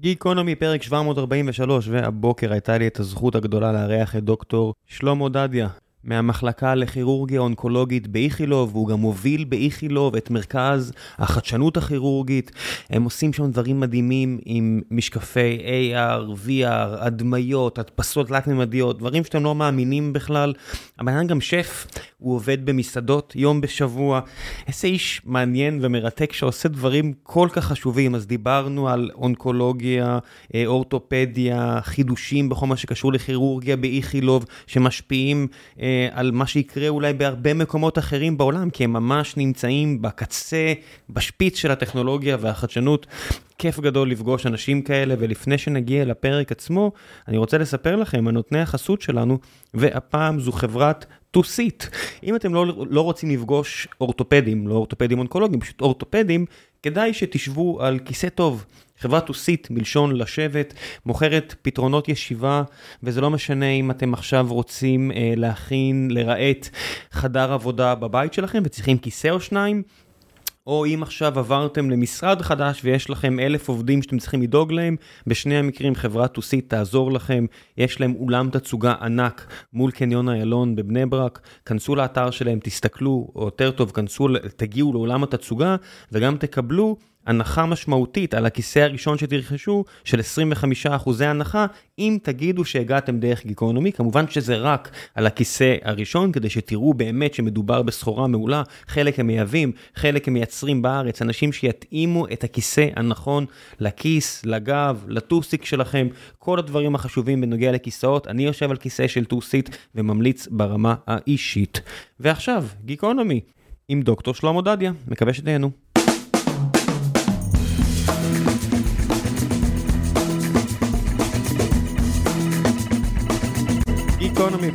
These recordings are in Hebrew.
גיקונומי, פרק 743, והבוקר הייתה לי את הזכות הגדולה לארח את דוקטור שלמה דדיה. מהמחלקה לכירורגיה אונקולוגית באיכילוב, והוא גם מוביל באיכילוב את מרכז החדשנות הכירורגית. הם עושים שם דברים מדהימים עם משקפי AR, VR, הדמיות, הדפסות תלת-ממדיות, דברים שאתם לא מאמינים בכלל. הבן אדם גם שף, הוא עובד במסעדות יום בשבוע. איזה איש מעניין ומרתק שעושה דברים כל כך חשובים. אז דיברנו על אונקולוגיה, אה, אורתופדיה, חידושים בכל מה שקשור לכירורגיה באיכילוב, שמשפיעים אה, על מה שיקרה אולי בהרבה מקומות אחרים בעולם, כי הם ממש נמצאים בקצה, בשפיץ של הטכנולוגיה והחדשנות. כיף גדול לפגוש אנשים כאלה, ולפני שנגיע לפרק עצמו, אני רוצה לספר לכם על נותני החסות שלנו, והפעם זו חברת ToSit. אם אתם לא, לא רוצים לפגוש אורתופדים, לא אורתופדים אונקולוגיים, פשוט אורתופדים, כדאי שתשבו על כיסא טוב. חברת ToSit, מלשון לשבת, מוכרת פתרונות ישיבה, וזה לא משנה אם אתם עכשיו רוצים אה, להכין, לרהט חדר עבודה בבית שלכם וצריכים כיסא או שניים. או אם עכשיו עברתם למשרד חדש ויש לכם אלף עובדים שאתם צריכים לדאוג להם, בשני המקרים חברת ToSit תעזור לכם, יש להם אולם תצוגה ענק מול קניון איילון בבני ברק, כנסו לאתר שלהם, תסתכלו, או יותר טוב, כנסו, תגיעו לאולם התצוגה וגם תקבלו הנחה משמעותית על הכיסא הראשון שתרכשו של 25% הנחה, אם תגידו שהגעתם דרך גיקונומי, כמובן שזה רק על הכיסא הראשון, כדי שתראו באמת שמדובר בסחורה מעולה, חלק הם מייבאים, חלק הם מייצרים בארץ, אנשים שיתאימו את הכיסא הנכון לכיס, לגב, לטוסיק שלכם, כל הדברים החשובים בנוגע לכיסאות, אני יושב על כיסא של טוסית וממליץ ברמה האישית. ועכשיו, גיקונומי, עם דוקטור שלמה דדיה, מקווה שתהנו.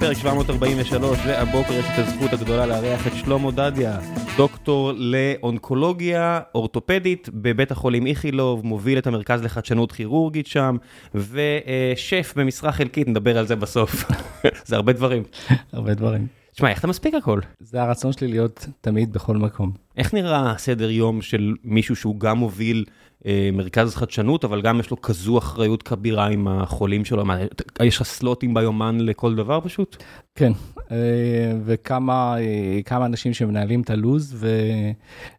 פרק 743, והבוקר יש את הזכות הגדולה לארח את שלמה דדיה, דוקטור לאונקולוגיה אורתופדית בבית החולים איכילוב, מוביל את המרכז לחדשנות כירורגית שם, ושף במשרה חלקית, נדבר על זה בסוף. זה הרבה דברים. הרבה דברים. תשמע, איך אתה מספיק הכל? זה הרצון שלי להיות תמיד בכל מקום. איך נראה סדר יום של מישהו שהוא גם מוביל מרכז חדשנות, אבל גם יש לו כזו אחריות כבירה עם החולים שלו? מה, יש לך slot-ים ביומן לכל דבר פשוט? כן, אה, וכמה אה, כמה אנשים שמנהלים את הלו"ז, ו,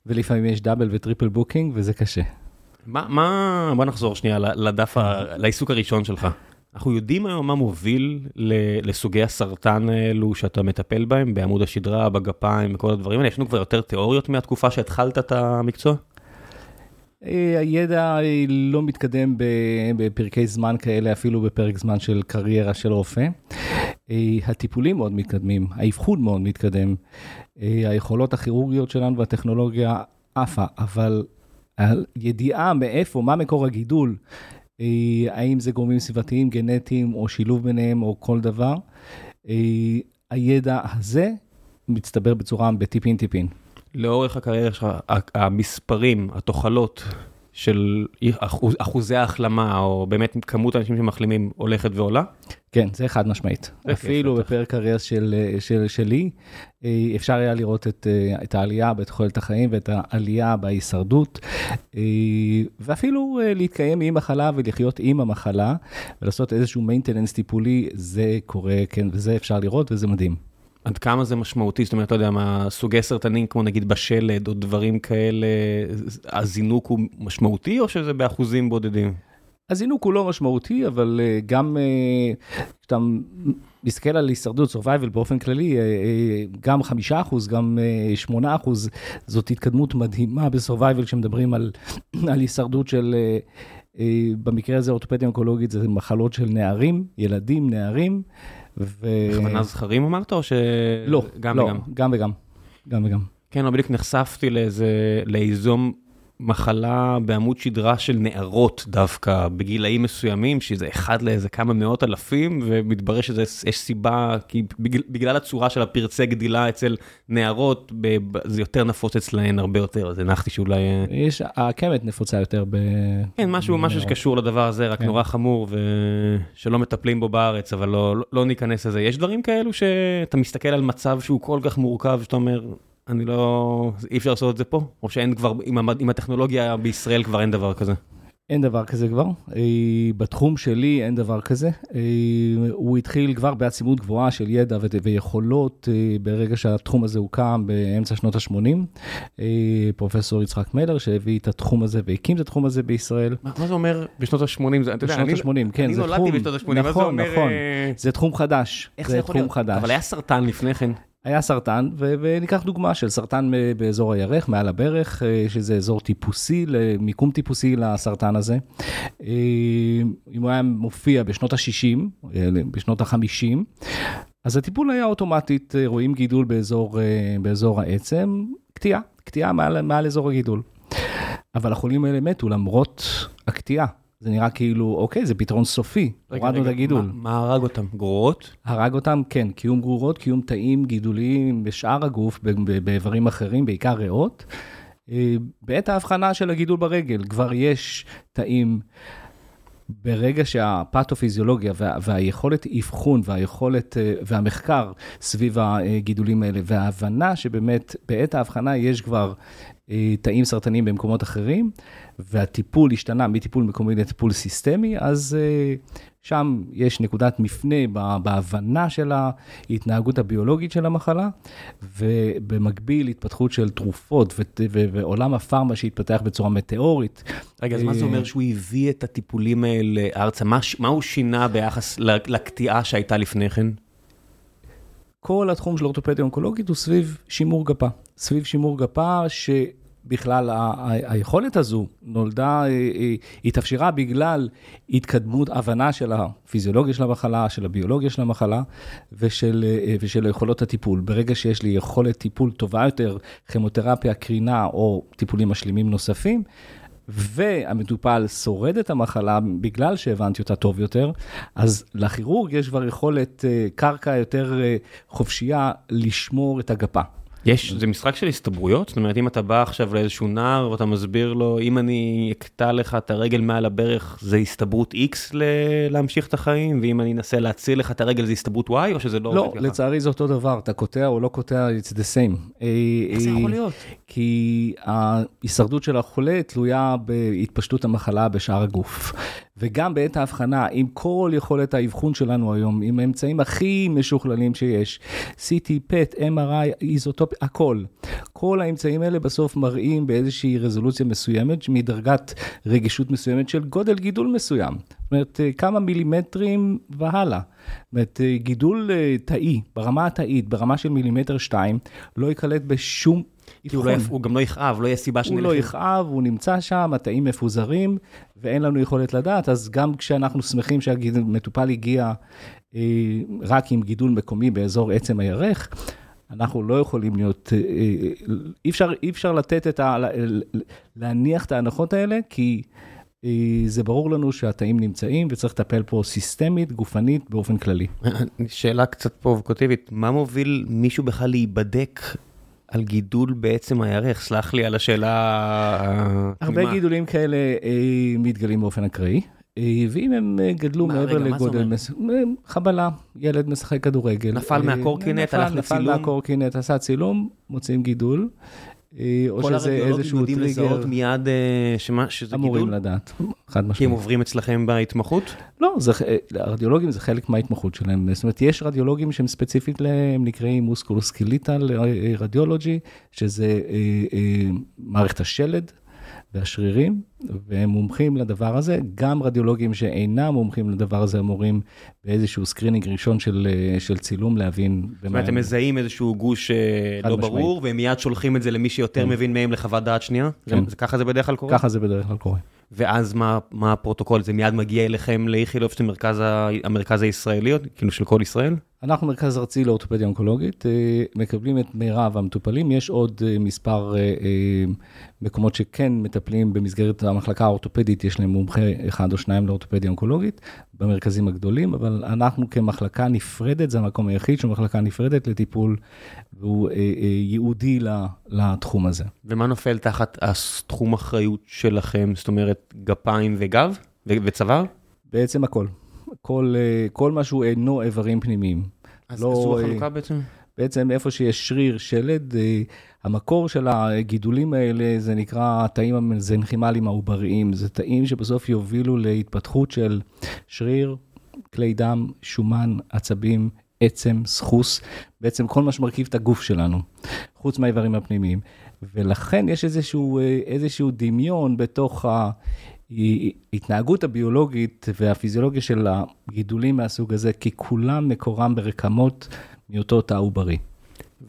ולפעמים יש double ו triple booking, וזה קשה. מה, מה, בוא נחזור שנייה לדף, ה- לעיסוק הראשון שלך. אנחנו יודעים היום מה מוביל לסוגי הסרטן האלו שאתה מטפל בהם, בעמוד השדרה, בגפיים, וכל הדברים האלה. יש לנו כבר יותר תיאוריות מהתקופה שהתחלת את המקצוע? אה, הידע אה, לא מתקדם בפרקי זמן כאלה, אפילו בפרק זמן של קריירה של רופא. אה, הטיפולים מאוד מתקדמים, האבחון מאוד מתקדם, היכולות הכירורגיות שלנו והטכנולוגיה עפה, אבל הידיעה מאיפה, מה מקור הגידול, האם זה גורמים סביבתיים, גנטיים, או שילוב ביניהם, או כל דבר, הידע הזה מצטבר בצורה בטיפין טיפין. לאורך הקריירה שלך, המספרים, התוחלות של אחוז, אחוזי ההחלמה, או באמת כמות האנשים שמחלימים הולכת ועולה? כן, זה חד משמעית. אפילו בפרק קריירה של, של, שלי, אפשר היה לראות את, את העלייה בתוחלת החיים ואת העלייה בהישרדות, ואפילו להתקיים עם מחלה ולחיות עם המחלה, ולעשות איזשהו maintenance טיפולי, זה קורה, כן, וזה אפשר לראות וזה מדהים. עד כמה זה משמעותי? זאת אומרת, אתה יודע מה, סוגי סרטנים כמו נגיד בשלד או דברים כאלה, הזינוק הוא משמעותי או שזה באחוזים בודדים? הזינוק הוא לא משמעותי, אבל גם כשאתה מסתכל על הישרדות, survival באופן כללי, גם חמישה אחוז, גם שמונה אחוז, זאת התקדמות מדהימה ב-survival כשמדברים על, על הישרדות של... במקרה הזה אורתופדיה אונקולוגית זה מחלות של נערים, ילדים, נערים. ו... בכוונה זכרים אמרת או ש... לא, גם לא, וגם? גם וגם. גם וגם. כן, לא בדיוק נחשפתי לאיזה, לאיזום מחלה בעמוד שדרה של נערות דווקא, בגילאים מסוימים, שזה אחד לאיזה כמה מאות אלפים, ומתברר שיש סיבה, כי בגלל, בגלל הצורה של הפרצי גדילה אצל נערות, ב, זה יותר נפוץ אצלהן הרבה יותר, אז הנחתי שאולי... יש, הקמת נפוצה יותר ב... כן, משהו, משהו שקשור לדבר הזה, רק כן. נורא חמור, ושלא מטפלים בו בארץ, אבל לא, לא ניכנס לזה. יש דברים כאלו שאתה מסתכל על מצב שהוא כל כך מורכב, שאתה אומר... אני לא... אי אפשר לעשות את זה פה? או שאין כבר, עם, עם הטכנולוגיה בישראל כבר אין דבר כזה? אין דבר כזה כבר, אה, בתחום שלי אין דבר כזה. אה, הוא התחיל כבר בעצימות גבוהה של ידע ויכולות אה, ברגע שהתחום הזה הוקם באמצע שנות ה-80. פרופסור יצחק מלר שהביא את התחום הזה והקים את התחום הזה בישראל. מה, מה זה אומר בשנות ה-80? אתה יודע, בשנות ה-80, כן, אני נולדתי בשנות ה-80, נכון, נכון, זה תחום חדש. איך זה יכול להיות? חדש. אבל היה סרטן לפני כן. היה סרטן, ו- וניקח דוגמה של סרטן באזור הירך, מעל הברך, אה, שזה אזור טיפוסי, מיקום טיפוסי לסרטן הזה. אה, אם הוא היה מופיע בשנות ה-60, אה, בשנות ה-50, אז הטיפול היה אוטומטית, רואים גידול באזור, באזור העצם, קטיעה, קטיעה מעל, מעל אזור הגידול. אבל החולים האלה מתו למרות הקטיעה. זה נראה כאילו, אוקיי, זה פתרון סופי, הורדנו את הגידול. מה, מה הרג אותם? גרורות? הרג אותם, כן, קיום גרורות, קיום תאים גידוליים בשאר הגוף, באיברים אחרים, בעיקר ריאות. אה, בעת ההבחנה של הגידול ברגל, כבר יש תאים, ברגע שהפתופיזיולוגיה וה, והיכולת אבחון והיכולת אה, והמחקר סביב הגידולים האלה, וההבנה שבאמת בעת ההבחנה יש כבר תאים סרטניים במקומות אחרים, והטיפול השתנה מטיפול מקומי לטיפול סיסטמי, אז אה, שם יש נקודת מפנה בהבנה של ההתנהגות הביולוגית של המחלה, ובמקביל התפתחות של תרופות ועולם הפארמה שהתפתח בצורה מטאורית. רגע, אז מה זה אה, אומר שהוא הביא את הטיפולים האלה ארצה? מה, מה הוא שינה ביחס לקטיעה שהייתה לפני כן? כל התחום של אורתופדיה אונקולוגית הוא סביב שימור גפה. סביב שימור גפה, שבכלל היכולת הזו נולדה, אה, אה, התאפשרה בגלל התקדמות, הבנה של הפיזיולוגיה של המחלה, של הביולוגיה של המחלה ושל, אה, ושל יכולות הטיפול. ברגע שיש לי יכולת טיפול טובה יותר, כימותרפיה, קרינה או טיפולים משלימים נוספים, והמטופל שורד את המחלה בגלל שהבנתי אותה טוב יותר, אז לכירורג יש כבר יכולת אה, קרקע יותר אה, חופשייה לשמור את הגפה. יש, זה משחק של הסתברויות? זאת אומרת, אם אתה בא עכשיו לאיזשהו נער ואתה מסביר לו, אם אני אקטע לך את הרגל מעל הברך, זה הסתברות X להמשיך את החיים, ואם אני אנסה להציל לך את הרגל, זה הסתברות Y, או שזה לא, לא עובד ככה? לא, לצערי זה אותו דבר, אתה קוטע או לא קוטע, it's the same. אה, איך זה יכול להיות? כי ההישרדות של החולה תלויה בהתפשטות המחלה בשאר הגוף. וגם בעת ההבחנה, עם כל יכולת האבחון שלנו היום, עם האמצעים הכי משוכללים שיש, CT, PET, MRI, איזוטופ, הכל. כל האמצעים האלה בסוף מראים באיזושהי רזולוציה מסוימת, מדרגת רגישות מסוימת של גודל גידול מסוים. זאת אומרת, כמה מילימטרים והלאה. זאת אומרת, גידול אה, תאי, ברמה התאית, ברמה של מילימטר שתיים, לא ייקלט בשום כי הוא, לא, הוא גם לא יכאב, לא יהיה סיבה שנלך. הוא לא יכאב, הוא נמצא שם, התאים מפוזרים, ואין לנו יכולת לדעת, אז גם כשאנחנו שמחים שהמטופל הגיע אה, רק עם גידול מקומי באזור עצם הירך, אנחנו לא יכולים להיות, אה, אה, אי אפשר, אי אפשר לתת את ה... להניח את ההנחות האלה, כי אה, זה ברור לנו שהתאים נמצאים וצריך לטפל פה סיסטמית, גופנית, באופן כללי. שאלה קצת פרובוקטיבית, מה מוביל מישהו בכלל להיבדק על גידול בעצם הירך, סלח לי על השאלה... הרבה גידולים כאלה אה, מתגלים באופן אקראי, אה, ואם הם אה, גדלו מה, מעבר לגודל, מס... חבלה, ילד משחק כדורגל. נפל מהקורקינט, הלך לצילום. נפל מהקורקינט, עשה צילום, מוצאים גידול. אה, או שזה איזשהו טריגר. כל הרדיולוגים יודעים לזהות מיד אה, שמה, שזה גידול? אמורים לדעת, חד משמעית. כי הם עוברים אצלכם בהתמחות? לא, זה, אה, הרדיולוגים זה חלק מההתמחות שלהם. זאת אומרת, יש רדיולוגים שהם ספציפית להם נקראים musculoskeletal radiology, שזה מערכת השלד. והשרירים, והם מומחים לדבר הזה. גם רדיולוגים שאינם מומחים לדבר הזה אמורים באיזשהו screening ראשון של, של צילום להבין. זאת אומרת, הם מזהים איזשהו גוש אה, לא משמעית. ברור, והם מיד שולחים את זה למי שיותר כן. מבין מהם לחוות דעת שנייה? כן. זה, ככה זה בדרך כלל קורה? ככה זה בדרך כלל קורה. ואז מה, מה הפרוטוקול? זה מיד מגיע אליכם לאיכילוב, שאתם המרכז הישראלי, כאילו של כל ישראל? אנחנו מרכז ארצי לאורתופדיה אונקולוגית, אה, מקבלים את מירב המטופלים, יש עוד אה, מספר אה, מקומות שכן מטפלים במסגרת המחלקה האורתופדית, יש להם מומחה אחד או שניים לאורתופדיה אונקולוגית, במרכזים הגדולים, אבל אנחנו כמחלקה נפרדת, זה המקום היחיד של מחלקה נפרדת לטיפול, והוא ייעודי לתחום הזה. ומה נופל תחת התחום אחריות שלכם, זאת אומרת גפיים וגב וצוואר? בעצם הכל. כל, כל מה שהוא אינו איברים פנימיים. אז לא, זו החלוקה בעצם? בעצם איפה שיש שריר שלד, המקור של הגידולים האלה זה נקרא התאים המזנכימליים העובריים, זה תאים שבסוף יובילו להתפתחות של שריר, כלי דם, שומן, עצבים, עצם, סחוס, בעצם כל מה שמרכיב את הגוף שלנו, חוץ מהאיברים הפנימיים. ולכן יש איזשהו, איזשהו דמיון בתוך ההתנהגות הביולוגית והפיזיולוגיה של הגידולים מהסוג הזה, כי כולם מקורם ברקמות מאותו תא עוברי.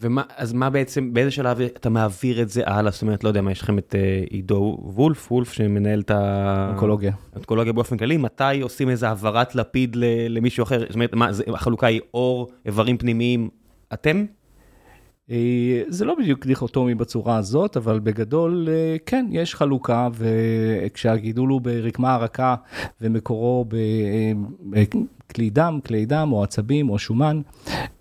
ומה, אז מה בעצם, באיזה שלב אתה מעביר את זה הלאה? זאת אומרת, לא יודע מה, יש לכם את uh, עידו וולף, וולף שמנהל את האונקולוגיה. האונקולוגיה באופן כללי, מתי עושים איזה העברת לפיד למישהו אחר? זאת אומרת, מה, זה, החלוקה היא אור, איברים פנימיים, אתם? אה, זה לא בדיוק דיכוטומי בצורה הזאת, אבל בגדול אה, כן, יש חלוקה, וכשהגידול הוא ברקמה הרכה ומקורו בכלי דם, כלי דם או עצבים או שומן,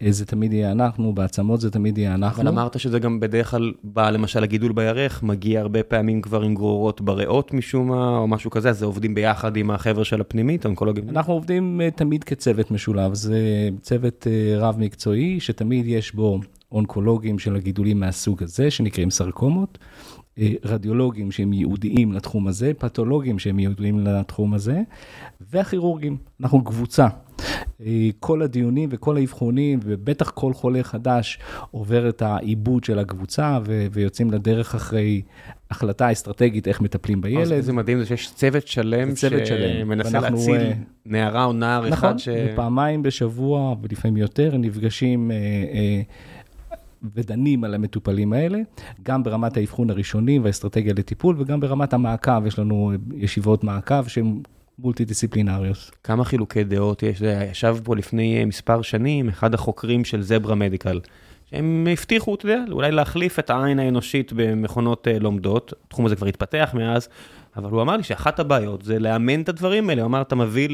אה, זה תמיד יהיה אנחנו, בעצמות זה תמיד יהיה אנחנו. אבל אמרת שזה גם בדרך כלל בא, למשל הגידול בירך, מגיע הרבה פעמים כבר עם גרורות בריאות משום מה, או משהו כזה, אז זה עובדים ביחד עם החבר'ה של הפנימית, האונקולוגים? אנחנו עובדים תמיד כצוות משולב, זה צוות רב מקצועי, שתמיד יש בו... אונקולוגים של הגידולים מהסוג הזה, שנקראים סרקומות, אה, רדיולוגים שהם ייעודיים לתחום הזה, פתולוגים שהם ייעודיים לתחום הזה, והכירורגים. אנחנו קבוצה. אה, כל הדיונים וכל האבחונים, ובטח כל חולה חדש עובר את העיבוד של הקבוצה, ו- ויוצאים לדרך אחרי החלטה אסטרטגית איך מטפלים בילד. זה מדהים זה שיש צוות שלם שמנסה להציל uh, נערה או נער נכון, אחד ש... נכון, פעמיים בשבוע, ולפעמים יותר, נפגשים... ודנים על המטופלים האלה, גם ברמת האבחון הראשוני והאסטרטגיה לטיפול, וגם ברמת המעקב, יש לנו ישיבות מעקב שהן מולטי דיסציפלינריות. כמה חילוקי דעות יש? ישב פה לפני אה, מספר שנים אחד החוקרים של זברה מדיקל. הם הבטיחו, אתה יודע, אולי להחליף את העין האנושית במכונות אה, לומדות, התחום הזה כבר התפתח מאז, אבל הוא אמר לי שאחת הבעיות זה לאמן את הדברים האלה, הוא אמר, אתה מביא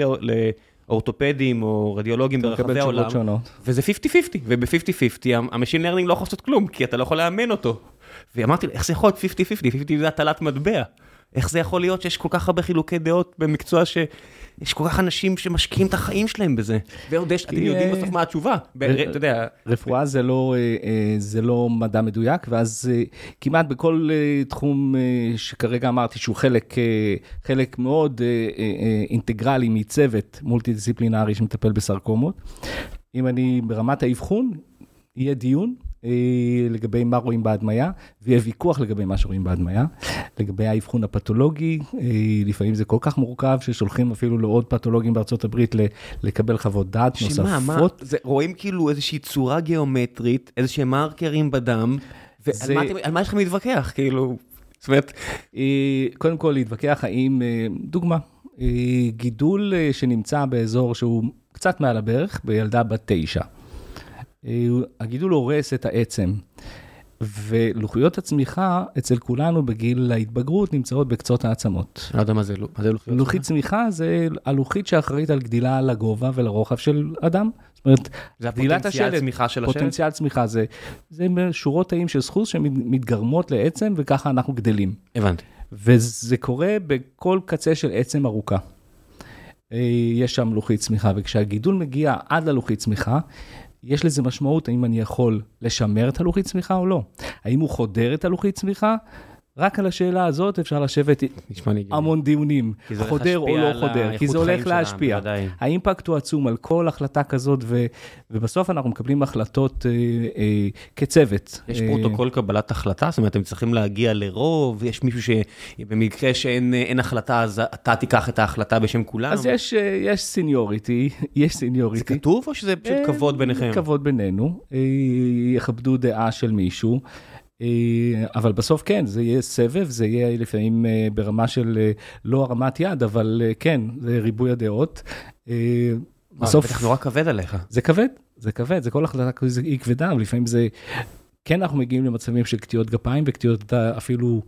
אורתופדים או רדיולוגים ברחבי העולם, וזה 50-50, וב-50-50 ה machine learning לא יכול לעשות כלום, כי אתה לא יכול לאמן אותו. ואמרתי איך זה יכול להיות 50-50? 50 זה הטלת מטבע. איך זה יכול להיות שיש כל כך הרבה חילוקי דעות במקצוע שיש כל כך אנשים שמשקיעים את החיים שלהם בזה? ועוד יש, אתם יודעים בסוף מה התשובה, אתה יודע. רפואה זה לא, אה, אה, זה לא מדע מדויק, ואז אה, כמעט בכל תחום שכרגע אמרתי שהוא חלק, מאוד אינטגרלי מצוות מולטי דיסציפלינרי שמטפל בסרקומות, אם אני ברמת האבחון, יהיה דיון. אה, לגבי מה רואים בהדמיה, ויהיה ויכוח לגבי מה שרואים בהדמיה. לגבי האבחון הפתולוגי, אה, לפעמים זה כל כך מורכב ששולחים אפילו לעוד פתולוגים בארצות הברית לקבל חוות דעת נוספות. שמה, מה, זה, רואים כאילו איזושהי צורה גיאומטרית, איזשהם מרקרים בדם, ועל זה... מה, אתם, מה יש לכם להתווכח, כאילו? זאת אומרת... אה, קודם כל להתווכח האם, דוגמה, גידול שנמצא באזור שהוא קצת מעל הברך, בילדה בת תשע. אה, הגידול הורס את העצם. ולוחיות הצמיחה אצל כולנו בגיל ההתבגרות נמצאות בקצות העצמות. לא יודע מה זה, מה זה לוחיות לוחית צמיחה זה הלוחית שאחראית על גדילה לגובה ולרוחב של אדם. זאת אומרת, זה הפוטנציאל צמיחה של השלד? פוטנציאל צמיחה זה, זה שורות תאים של סחוס שמתגרמות לעצם וככה אנחנו גדלים. הבנתי. וזה קורה בכל קצה של עצם ארוכה. אה, יש שם לוחית צמיחה, וכשהגידול מגיע עד ללוחית צמיחה, יש לזה משמעות האם אני יכול לשמר את הלוחית צמיחה או לא. האם הוא חודר את הלוחית צמיחה? רק על השאלה הזאת אפשר לשבת המון דיונים, חודר או לא חודר, כי זה הולך להשפיע. ה impact הוא עצום על כל החלטה כזאת, ו, ובסוף אנחנו מקבלים החלטות אה, אה, כצוות. יש פרוטוקול אה, קבלת החלטה? זאת אומרת, אתם צריכים להגיע לרוב, יש מישהו שבמקרה שאין החלטה, אז אתה תיקח את ההחלטה בשם כולם? אז יש, אה, יש seniority, יש seniority. זה כתוב או שזה פשוט אה, כבוד ביניכם? כבוד בינינו, אה, יכבדו דעה של מישהו. אה, אבל בסוף כן, זה יהיה סבב, זה יהיה לפעמים אה, ברמה של אה, לא הרמת יד, אבל כן, זה ריבוי הדעות. בסוף... זה בטח נורא כבד עליך. זה כבד, זה כבד, זה כל החלטה היא כבדה, ולפעמים זה... כן, אנחנו מגיעים למצבים של קטיעות גפיים וקטיעות אפילו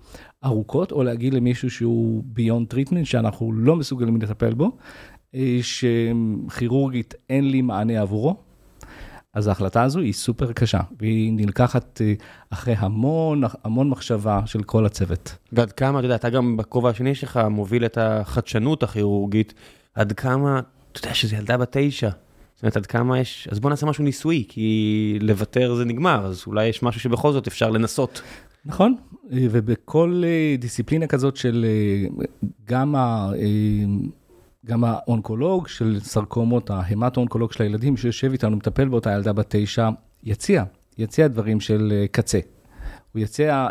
ארוכות, או להגיד למישהו שהוא beyond treatment, שאנחנו לא מסוגלים לטפל בו, שכירורגית אין לי מענה עבורו. אז ההחלטה הזו היא סופר קשה, והיא נלקחת אה, אחרי המון, המון מחשבה של כל הצוות. ועד כמה, אתה יודע, אתה גם בכובע השני שלך מוביל את החדשנות הכירורגית, עד כמה, אתה יודע שזה ילדה בת תשע. זאת אומרת, עד כמה יש... אז בוא נעשה משהו ניסויי, כי לוותר זה נגמר, אז אולי יש משהו שבכל זאת אפשר לנסות. נכון, ובכל אה, דיסציפלינה כזאת של אה, גם, ה, אה, גם האונקולוג של סרקומות, ההמטו-אונקולוג של הילדים שיושב איתנו, מטפל באותה ילדה בת תשע, יציע, יציע דברים של קצה. הוא יציע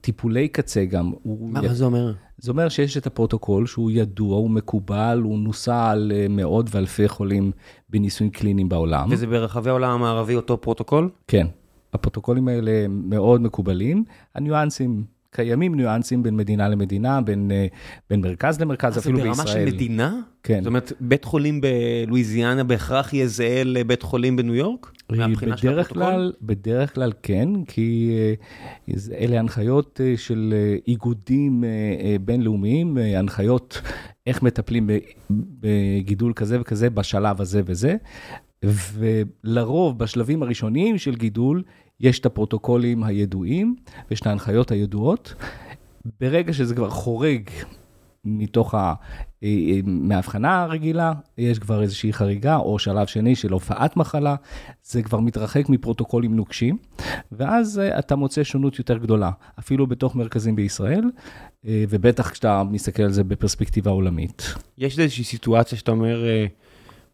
טיפולי קצה גם. מה, י... מה זה אומר? זה אומר שיש את הפרוטוקול שהוא ידוע, הוא מקובל, הוא נוסה על מאות ואלפי חולים בניסויים קליניים בעולם. וזה ברחבי העולם המערבי אותו פרוטוקול? כן. הפרוטוקולים האלה מאוד מקובלים, הניואנסים, קיימים ניואנסים בין מדינה למדינה, בין, אה, בין מרכז למרכז, אפילו בישראל. זה ברמה של מדינה? כן. זאת אומרת, בית חולים בלואיזיאנה בהכרח יהיה זהה לבית חולים בניו יורק? אה, בדרך כלל, בדרך כלל כן, כי אה, אלה הנחיות של איגודים בינלאומיים, הנחיות איך מטפלים בגידול כזה וכזה בשלב הזה וזה. ולרוב בשלבים הראשוניים של גידול, יש את הפרוטוקולים הידועים ויש את ההנחיות הידועות. ברגע שזה כבר חורג מתוך ה... אה, אה, מההבחנה הרגילה, יש כבר איזושהי חריגה, או שלב שני של הופעת מחלה, זה כבר מתרחק מפרוטוקולים נוקשים, ואז אה, אתה מוצא שונות יותר גדולה, אפילו בתוך מרכזים בישראל, ובטח כשאתה מסתכל על זה בפרספקטיבה עולמית. יש איזושהי סיטואציה שאתה אומר,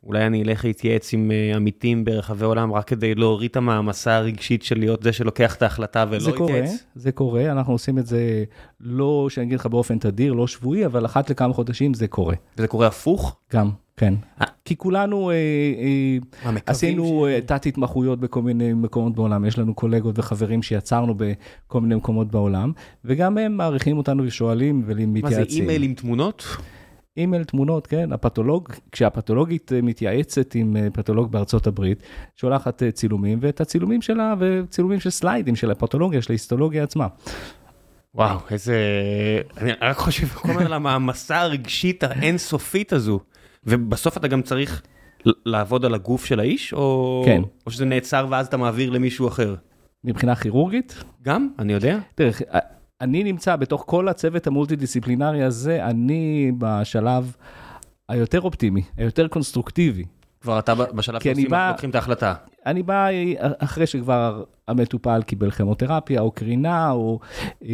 אולי אני אלך להתייעץ עם uh, עמיתים ברחבי עולם רק כדי להוריד את המעמסה הרגשית של להיות זה שלוקח את ההחלטה ולא זה קורה, יתייעץ? זה קורה, אנחנו עושים את זה לא, שאני אגיד לך באופן תדיר, לא שבועי, אבל אחת לכמה חודשים זה קורה. וזה קורה הפוך? גם, כן. אה. אה. כי כולנו אה, אה, עשינו ש... תת התמחויות בכל מיני מקומות בעולם, יש לנו קולגות וחברים שיצרנו בכל מיני מקומות בעולם, וגם הם מעריכים אותנו ושואלים ומתייעצים. מה זה אימייל עם תמונות? אימייל, תמונות, כן, הפתולוג, כשהפתולוגית אה, מתייעצת עם אה, פתולוג בארצות הברית, שולחת אה, צילומים, ואת הצילומים שלה, וצילומים של slide-ים של הפתולוגיה, של ההיסטולוגיה עצמה. וואו, איזה... אני רק חושב כל הזמן על המעמסה הרגשית האינסופית הזו. ובסוף אתה גם צריך לעבוד על הגוף של האיש, או... כן. או שזה נעצר ואז אתה מעביר למישהו אחר? מבחינה כירורגית? גם, אני יודע. תראה, אני נמצא בתוך כל הצוות המולטי-דיסציפלינרי הזה, אני בשלב היותר אופטימי, היותר קונסטרוקטיבי. כבר אתה בשלב שעושים, בא, לוקחים את ההחלטה. אני בא אחרי שכבר המטופל קיבל כימותרפיה או קרינה, או אה,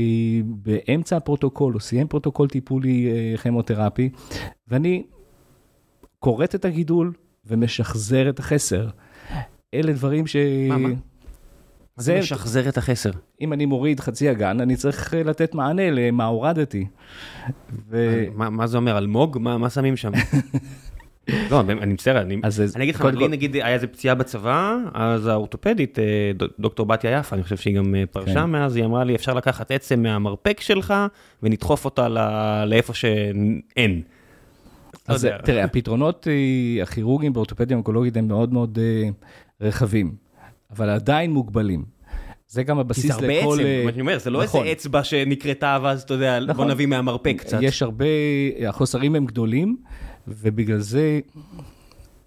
באמצע הפרוטוקול, או סיים פרוטוקול טיפולי אה, כימותרפי, ואני כורת את הגידול ומשחזר את החסר. אלה דברים ש... מה, מה? זה משחזר את החסר. אם אני מוריד חצי אגן, אני צריך לתת מענה למה הורדתי. ו... מה, מה זה אומר, אלמוג? מה, מה שמים שם? לא, אני מצטער, אני, אני אגיד לך, לי נגיד היה איזה פציעה בצבא, אז האורתופדית, אה, דוקטור בתיה יפה, אני חושב שהיא גם אה, פרשה כן. מאז, היא אמרה לי, אפשר לקחת עצם מהמרפק שלך ונדחוף אותה לאיפה שאין. לא אז תראה, הפתרונות אה, הכירורגיים באורתופדיה אונקולוגית הם מאוד מאוד רחבים. אבל עדיין מוגבלים. זה גם הבסיס לכל... כי זה הרבה עצם, אני אומר, זה לא נכון. איזה אצבע שנקרתה ואז, אתה יודע, נכון. בוא נביא מהמרפק קצת. יש הרבה, החוסרים הם גדולים, ובגלל זה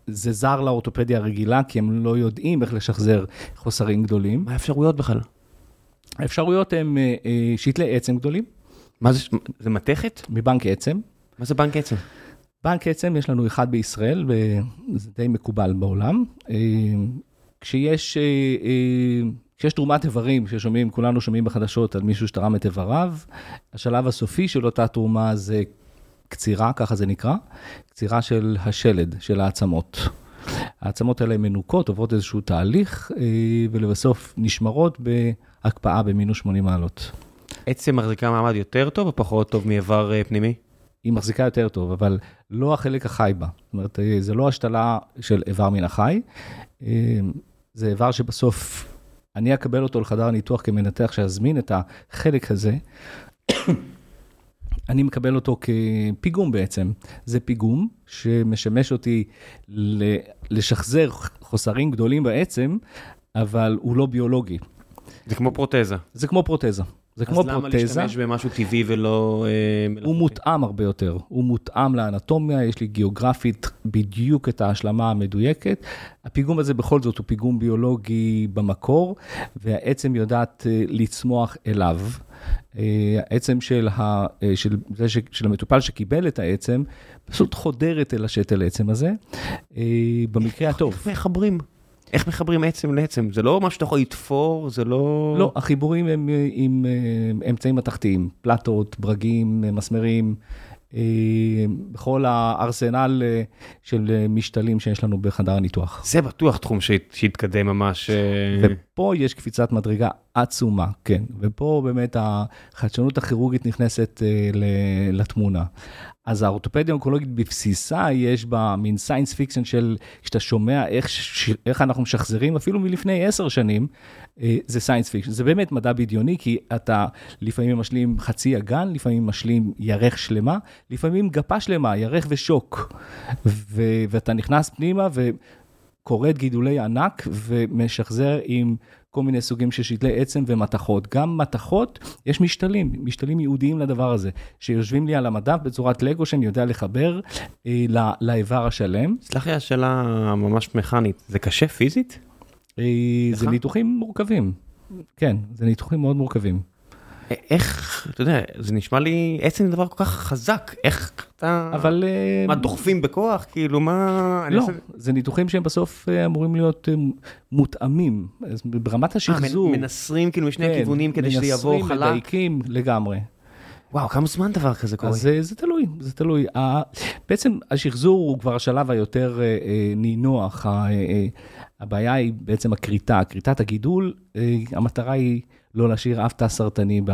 זה זר לאורתופדיה הרגילה, כי הם לא יודעים איך לשחזר חוסרים גדולים. מה האפשרויות בכלל? האפשרויות הן אה, אה, שתלי עצם גדולים. מה זה, זה מתכת? מבנק עצם. מה זה בנק עצם? בנק עצם, יש לנו אחד בישראל, וזה די מקובל בעולם. כשיש, אה, אה, כשיש תרומת איברים, ששומעים, כולנו שומעים בחדשות על מישהו שתרם את איבריו, השלב הסופי של אותה תרומה זה קצירה, ככה זה נקרא, קצירה של השלד, של העצמות. העצמות האלה מנוקות, עוברות איזשהו תהליך, אה, ולבסוף נשמרות בהקפאה במינוס 80 מעלות. עצם מחזיקה מעמד יותר טוב או פחות טוב מאיבר פנימי? היא מחזיקה יותר טוב, אבל לא החלק החי בה. זאת אומרת, זה לא השתלה של איבר מן החי, זה איבר שבסוף אני אקבל אותו לחדר הניתוח כמנתח שיזמין את החלק הזה. אני מקבל אותו כפיגום בעצם. זה פיגום שמשמש אותי לשחזר חוסרים גדולים בעצם, אבל הוא לא ביולוגי. זה כמו פרוטזה. זה כמו פרוטזה. זה כמו אז למה פרוטזה. להשתמש במשהו טבעי ולא אה? הוא מותאם הרבה יותר, הוא מותאם לאנטומיה, יש לי גיאוגרפית בדיוק את ההשלמה המדויקת. הפיגום הזה בכל זאת הוא פיגום ביולוגי במקור, והעצם יודעת אה, לצמוח אליו. אה, העצם של, ה, של, זה ש, של המטופל שקיבל את העצם, פשוט חודרת אל השתל עצם הזה, במקרה הטוב. איך מחברים? איך מחברים עצם לעצם? זה לא משהו שאתה יכול לתפור, זה לא... לא, החיבורים הם עם אה, אמצעים מתכתיים, פלטות, ברגים, אה, מסמרים, אה, בכל הארסנל של משתלים שיש לנו בחדר הניתוח. זה בטוח תחום שהת- שהתקדם ממש... ופה יש קפיצת מדרגה עצומה, כן, ופה באמת החדשנות הכירורגית נכנסת לתמונה. אז האורתופדיה האונקולוגית בבסיסה יש בה מין science fiction של, כשאתה שומע איך, ש- איך אנחנו משחזרים, אפילו מלפני עשר שנים, אה, זה science fiction. זה באמת מדע בדיוני, כי אתה לפעמים משלים חצי אגן, לפעמים משלים ירך שלמה, לפעמים גפה שלמה, ירך ושוק. ו- ואתה נכנס פנימה וכורת גידולי ענק ומשחזר עם כל מיני סוגים של שתלי עצם ומתכות. גם מתכות, יש משתלים, משתלים ייעודיים לדבר הזה, שיושבים לי על המדף בצורת לגו שאני יודע לחבר אה, ל- לאיבר השלם. סלח לי, השאלה ממש מכנית, זה קשה פיזית? אה, זה לך? ניתוחים מורכבים. כן, זה ניתוחים מאוד מורכבים. איך, אתה יודע, זה נשמע לי עצם דבר כל כך חזק, איך אתה... אבל... אה, מה, דוחפים בכוח? כאילו, מה... לא, זה ניתוחים שהם בסוף אה, אמורים להיות אה, מותאמים. אז ברמת אה, השחזור. מנ- מנסרים כאילו משני כן, הכיוונים כדי שזה יבוא מנסרים, חלק? מדייקים לגמרי. וואו, כמה זמן דבר כזה קורה? אז אה, זה תלוי, זה תלוי. ה- בעצם השחזור הוא כבר השלב היותר אה, אה, נינוח. ה- אה, אה, הבעיה היא בעצם הכריתה, כריתת הגידול, אה, המטרה היא לא להשאיר אף תא סרטני. ב-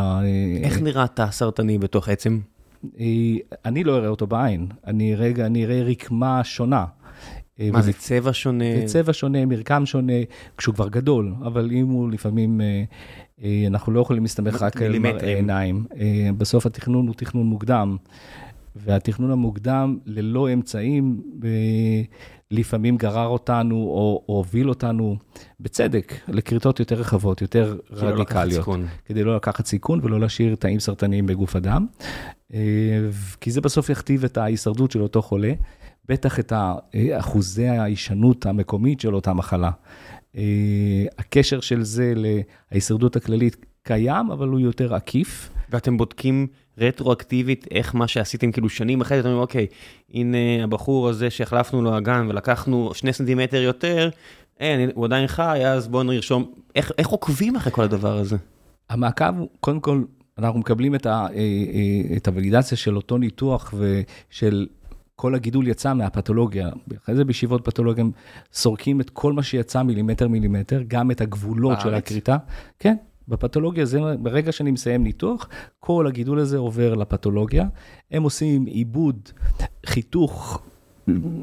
איך נראה תא סרטני בתוך עצם? אני לא אראה אותו בעין, אני אראה, אני אראה רקמה שונה. אה, מה, וזה זה צבע שונה? זה צבע שונה, מרקם שונה, כשהוא כבר גדול, אבל אם הוא לפעמים, אה, אה, אנחנו לא יכולים להסתמך רק על. מראה עיניים. בסוף התכנון הוא תכנון מוקדם, והתכנון המוקדם ללא אמצעים, אה, לפעמים גרר אותנו או או הוביל אותנו, בצדק, לכריתות יותר רחבות, יותר כאילו, לא לקחת רדיקליות. סיכון. כדי לא לקחת סיכון ולא להשאיר תאים סרטניים בגוף אדם, אה, כי זה בסוף יכתיב את ההישרדות של אותו חולה, בטח את אה, אחוזי ההישנות המקומית של אותה מחלה. הקשר של זה להישרדות הכללית קיים, אבל הוא יותר עקיף. ואתם בודקים רטרואקטיבית איך מה שעשיתם כאילו שנים אחרי זה, אתם אומרים, אוקיי, הנה הבחור הזה שהחלפנו לו אגן ולקחנו שני סנטימטר יותר, אין, הוא עדיין חי, אז בואו נרשום. איך, איך עוקבים אחרי כל הדבר הזה? המעקב, קודם כל, אנחנו מקבלים את, ה, אה, אה, את הוולידציה של אותו ניתוח ושל כל הגידול יצא מהפתולוגיה. אחרי זה בישיבות פתולוגיה הם סורקים את כל מה שיצא מילימטר מילימטר, גם את הגבולות של בארץ? הכריתה. כן, בפתולוגיה, זה, ברגע שאני מסיים ניתוח, כל הגידול הזה עובר לפתולוגיה. הם עושים עיבוד, חיתוך,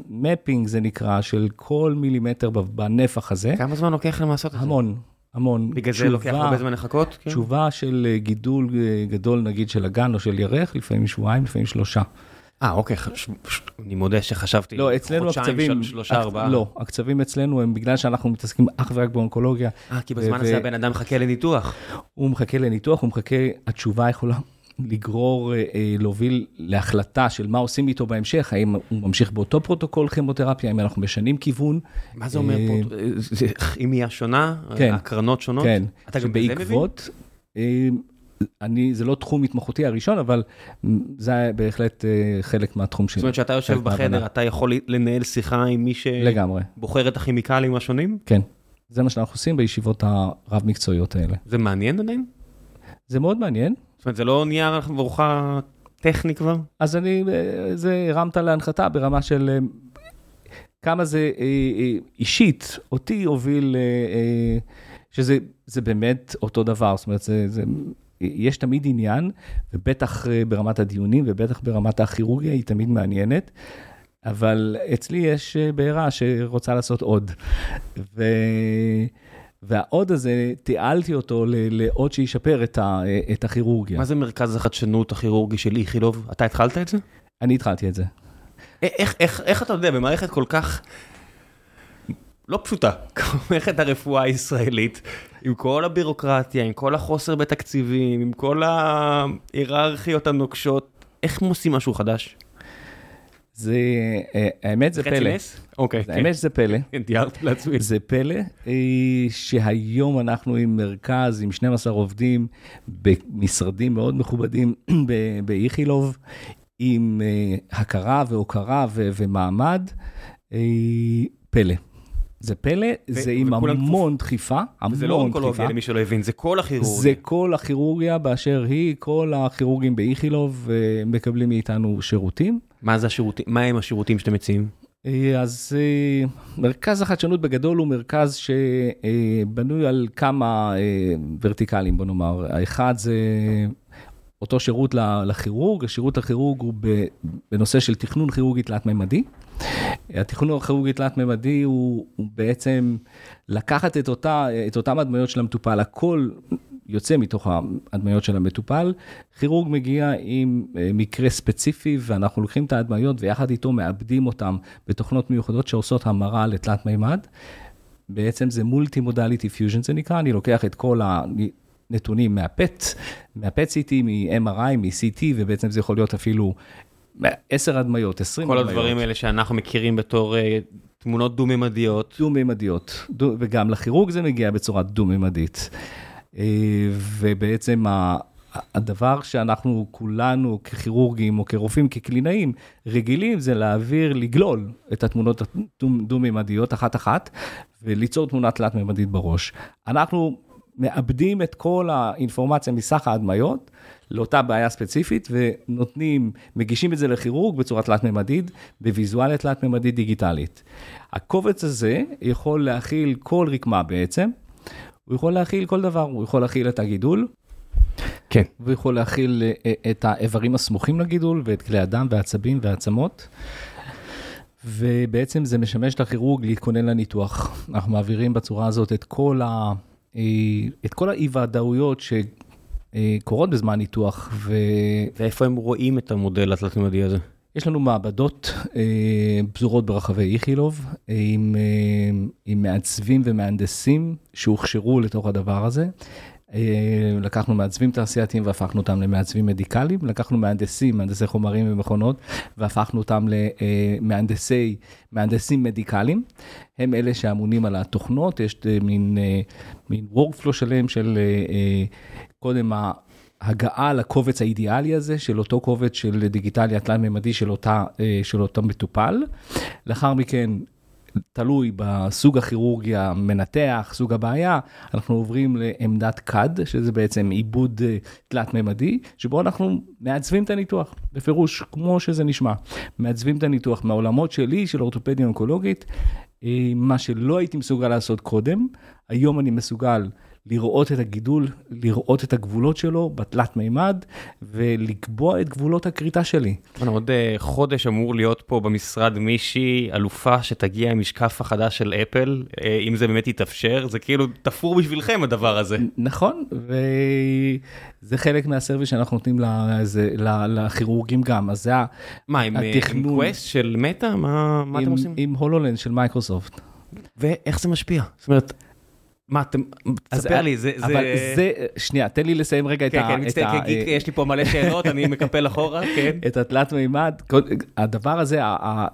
מפינג זה נקרא, של כל מילימטר בנפח הזה. כמה זמן לוקח להם לעשות את זה? המון, המון. בגלל זה לוקח הרבה זמן לחכות? כן? תשובה של אה, גידול אה, גדול, נגיד של אגן או של ירך, לפעמים שבועיים, לפעמים שלושה. אה, אוקיי, אני מודה שחשבתי לא, אצלנו הקצבים, של- שלושה, ארבעה. לא, הקצבים אצלנו הם בגלל שאנחנו מתעסקים אך ורק באונקולוגיה, אה, כי בזמן הזה הבן אדם מחכה לניתוח. הוא מחכה לניתוח, הוא מחכה, התשובה יכולה לגרור, אה, אה, להוביל להחלטה של מה עושים איתו בהמשך, האם הוא ממשיך באותו פרוטוקול כימותרפיה, האם אנחנו משנים כיוון. מה זה אומר אה? זה כימיה שונה? כן. הקרנות שונות? כן, אתה גם בזה מבין? אני, זה לא תחום התמחותי הראשון, אבל זה בהחלט אה, חלק מהתחום שלי. זאת אומרת שאתה יושב בחדר. אתה יכול לנהל שיחה עם מי שבוחר את הכימיקלים השונים? כן. זה מה שאנחנו עושים בישיבות הרב-מקצועיות האלה. זה מעניין עדיין? זה מאוד מעניין. זאת אומרת, זה לא נייר עבורך טכני כבר? אז אני, אה, זה הרמת להנחתה ברמה של אה, כמה זה אישית, אותי הוביל, שזה זה באמת אותו דבר, זאת אומרת, זה, זה, יש תמיד עניין, ובטח אה, ברמת הדיונים ובטח ברמת הכירורגיה היא תמיד מעניינת. אבל אצלי יש אה, בעירה שרוצה לעשות עוד. ו... והעוד הזה, תיעלתי אותו לעוד שישפר את, ה... את הכירורגיה. מה זה מרכז החדשנות הכירורגי של איכילוב? אתה התחלת את זה? אני התחלתי את זה. איך, איך, איך אתה יודע, במערכת כל כך לא פשוטה, כמו מערכת הרפואה הישראלית, עם כל הבירוקרטיה, עם כל החוסר בתקציבים, עם כל ההיררכיות הנוקשות, איך הם עושים משהו חדש? זה, אה, האמת זה פלא. אוקיי. האמת כן. שזה פלא. תיארתי לעצמי. זה פלא אה, שהיום אנחנו עם מרכז עם 12 עובדים במשרדים מאוד מכובדים באיכילוב, עם אה, הכרה והוקרה ומעמד, פלא. זה פלא, זה עם וכולם המון דחיפה, זה לא המון אונקולוגיה דחיפה. למי שלא הבין, זה כל הכירורגיה. זה כל הכירורגיה באשר היא, כל הכירורגים באיכילוב אה, מקבלים מאיתנו שירותים. מה זה השירותים, מה הם השירותים שאתם מציעים? אה, אז אה, מרכז החדשנות בגדול הוא מרכז שבנוי על כמה ורטיקלים, בוא נאמר. האחד זה אותו שירות לכירורג, השירות לכירורג הוא בנושא של תכנון כירורגי תלת-ממדי. התכנון הכירורגי תלת-ממדי הוא, הוא בעצם לקחת את, אותה, את אותם הדמיות של המטופל, הכל יוצא מתוך ההדמיות של המטופל. כירורג מגיע עם אה, מקרה ספציפי ואנחנו לוקחים את ההדמיות ויחד איתו מעבדים אותם בתוכנות מיוחדות שעושות המרה לתלת מימד. בעצם זה multi modality fusion זה נקרא, אני לוקח את כל הנתונים מה PET, מה PET CT, מ-MRI, מ-CT, ובעצם זה יכול להיות אפילו 10 הדמיות, 20 כל הדמיות. הדברים האלה שאנחנו מכירים בתור אה, תמונות דו-ממדיות. דו-ממדיות, דו, וגם לכירורג זה מגיע בצורה דו-ממדית. אה, ובעצם ה- הדבר שאנחנו כולנו ככירורגים או כרופאים, כקלינאים, רגילים זה להעביר, לגלול את התמונות הדו-ממדיות אחת-אחת, וליצור תמונה תלת-ממדית בראש. אנחנו מאבדים את כל האינפורמציה מסך ההדמיות לאותה בעיה ספציפית, ונותנים, מגישים את זה לכירורג בצורה תלת-ממדית, בוויזואליה תלת-ממדית דיגיטלית. הקובץ הזה יכול להכיל כל רקמה בעצם, הוא יכול להכיל כל דבר, הוא יכול להכיל את הגידול, כן. הוא יכול להכיל אה, את האיברים הסמוכים לגידול ואת כלי הדם והעצבים והעצמות. ובעצם זה משמש לכירורג להתכונן לניתוח. אנחנו מעבירים בצורה הזאת את כל, ה, את כל האי-ודאויות שקורות בזמן ניתוח, ו... ואיפה הם רואים את המודל התלת-ממדי הזה? יש לנו מעבדות אה, פזורות ברחבי איכילוב, אה, עם, אה, עם מעצבים ומהנדסים שהוכשרו לתוך הדבר הזה. אה, לקחנו מעצבים תעשייתיים והפכנו אותם למעצבים מדיקליים, לקחנו מהנדסים, מהנדסי חומרים ומכונות, והפכנו אותם למהנדסי, מהנדסים מדיקליים. הם אלה שאמונים על התוכנות, יש אה, מין, אה, מין workflow שלם של אה, אה, קודם ה... הגעה לקובץ האידיאלי הזה, של אותו קובץ של דיגיטלי התלת-ממדי של, אה, של אותו מטופל. לאחר מכן, תלוי בסוג הכירורגיה מנתח, סוג הבעיה, אנחנו עוברים לעמדת CAD, שזה בעצם עיבוד אה, תלת-ממדי, שבו אנחנו מעצבים את הניתוח, בפירוש, כמו שזה נשמע. מעצבים את הניתוח מהעולמות שלי, של אורתופדיה אונקולוגית, אה, מה שלא הייתי מסוגל לעשות קודם, היום אני מסוגל לראות את הגידול, לראות את הגבולות שלו בתלת מימד ולקבוע את גבולות הכריתה שלי. עוד אה, חודש אמור להיות פה במשרד מישהי, אלופה שתגיע עם משקף החדש של אפל, אה, אם זה באמת יתאפשר, זה כאילו תפור בשבילכם הדבר הזה. נכון, וזה חלק מה service שאנחנו נותנים לזה- לכירורגים גם, אז זה מה, עם אה, עם התכנון- Quest של Meta? מה מה אתם עם- עושים? עם HoloLens של מייקרוסופט. ואיך זה משפיע? זאת אומרת, מה אתם, תספר לי, זה... אבל זה, שנייה, תן לי לסיים רגע את כן, ה... כן, את מצטער, ה- כי יש לי פה מלא שאלות, אני מקפל אחורה, כן. את התלת מימד, הדבר הזה, ה- ה-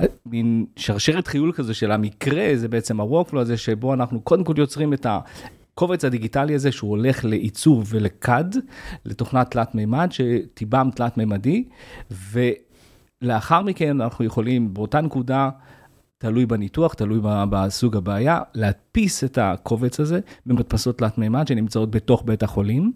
ה- מין שרשרת חיול כזה של המקרה, זה בעצם ה-workflow הזה שבו אנחנו קודם כל יוצרים את הקובץ הדיגיטלי הזה שהוא הולך לעיצוב ול CAD, לתוכנת תלת מימד שטיבם תלת מימדי, ולאחר מכן אנחנו יכולים באותה נקודה, תלוי בניתוח, תלוי בסוג הבעיה, להדפיס את הקובץ הזה במדפסות תלת מימד שנמצאות בתוך בית החולים.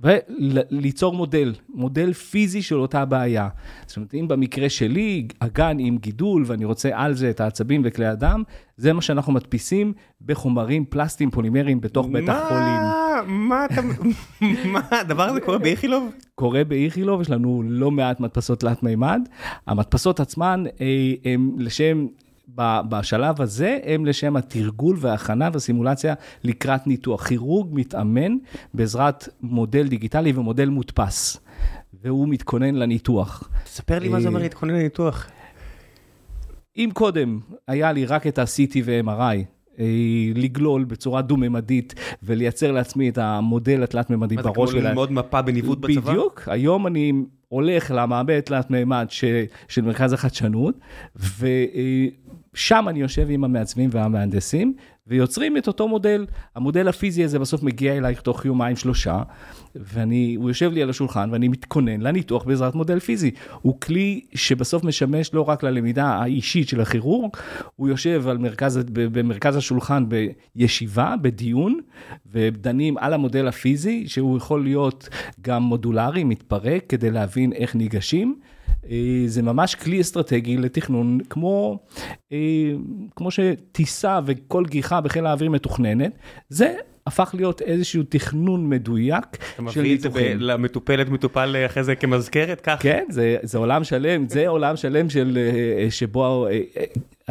וליצור מודל, מודל פיזי של אותה בעיה. זאת אומרת, אם במקרה שלי, אגן עם גידול ואני רוצה על זה את העצבים וכלי הדם, זה מה שאנחנו מדפיסים בחומרים פלסטיים פולימריים בתוך בית החולים. מה אתה... מה, הדבר הזה קורה באיכילוב? קורה באיכילוב, יש לנו לא מעט מדפסות תלת מימד. המדפסות עצמן אה, הם לשם, בשלב הזה, הם לשם התרגול וההכנה והסימולציה לקראת ניתוח. כירורג מתאמן בעזרת מודל דיגיטלי ומודל מודפס, והוא מתכונן לניתוח. תספר לי מה זה אומר להתכונן לניתוח. אם קודם היה לי רק את ה-CT ו-MRI, לגלול בצורה דו-ממדית ולייצר לעצמי את המודל התלת-ממדי בראש. מה זה כמו ללמוד מפה בניווט בצבא? בדיוק, היום אני הולך למעבד תלת-ממד של מרכז החדשנות, ושם אני יושב עם המעצבים והמהנדסים, ויוצרים את אותו מודל. המודל הפיזי הזה בסוף מגיע אלייך תוך יומיים שלושה, והוא יושב לי על השולחן ואני מתכונן לניתוח בעזרת מודל פיזי. הוא כלי שבסוף משמש לא רק ללמידה האישית של הכירורג, הוא יושב מרכז, במרכז השולחן בישיבה, בדיון, ודנים על המודל הפיזי, שהוא יכול להיות גם מודולרי, מתפרק, כדי להבין איך ניגשים. אה, זה ממש כלי אסטרטגי לתכנון, כמו, אה, כמו שטיסה וכל גיחה בחיל האוויר מתוכננת, זה הפך להיות איזשהו תכנון מדויק של ניתוחים. אתה מביא את זה למטופלת מטופל אחרי זה כמזכרת, כך? כן, זה, זה עולם שלם, זה עולם שלם של, אה, שבו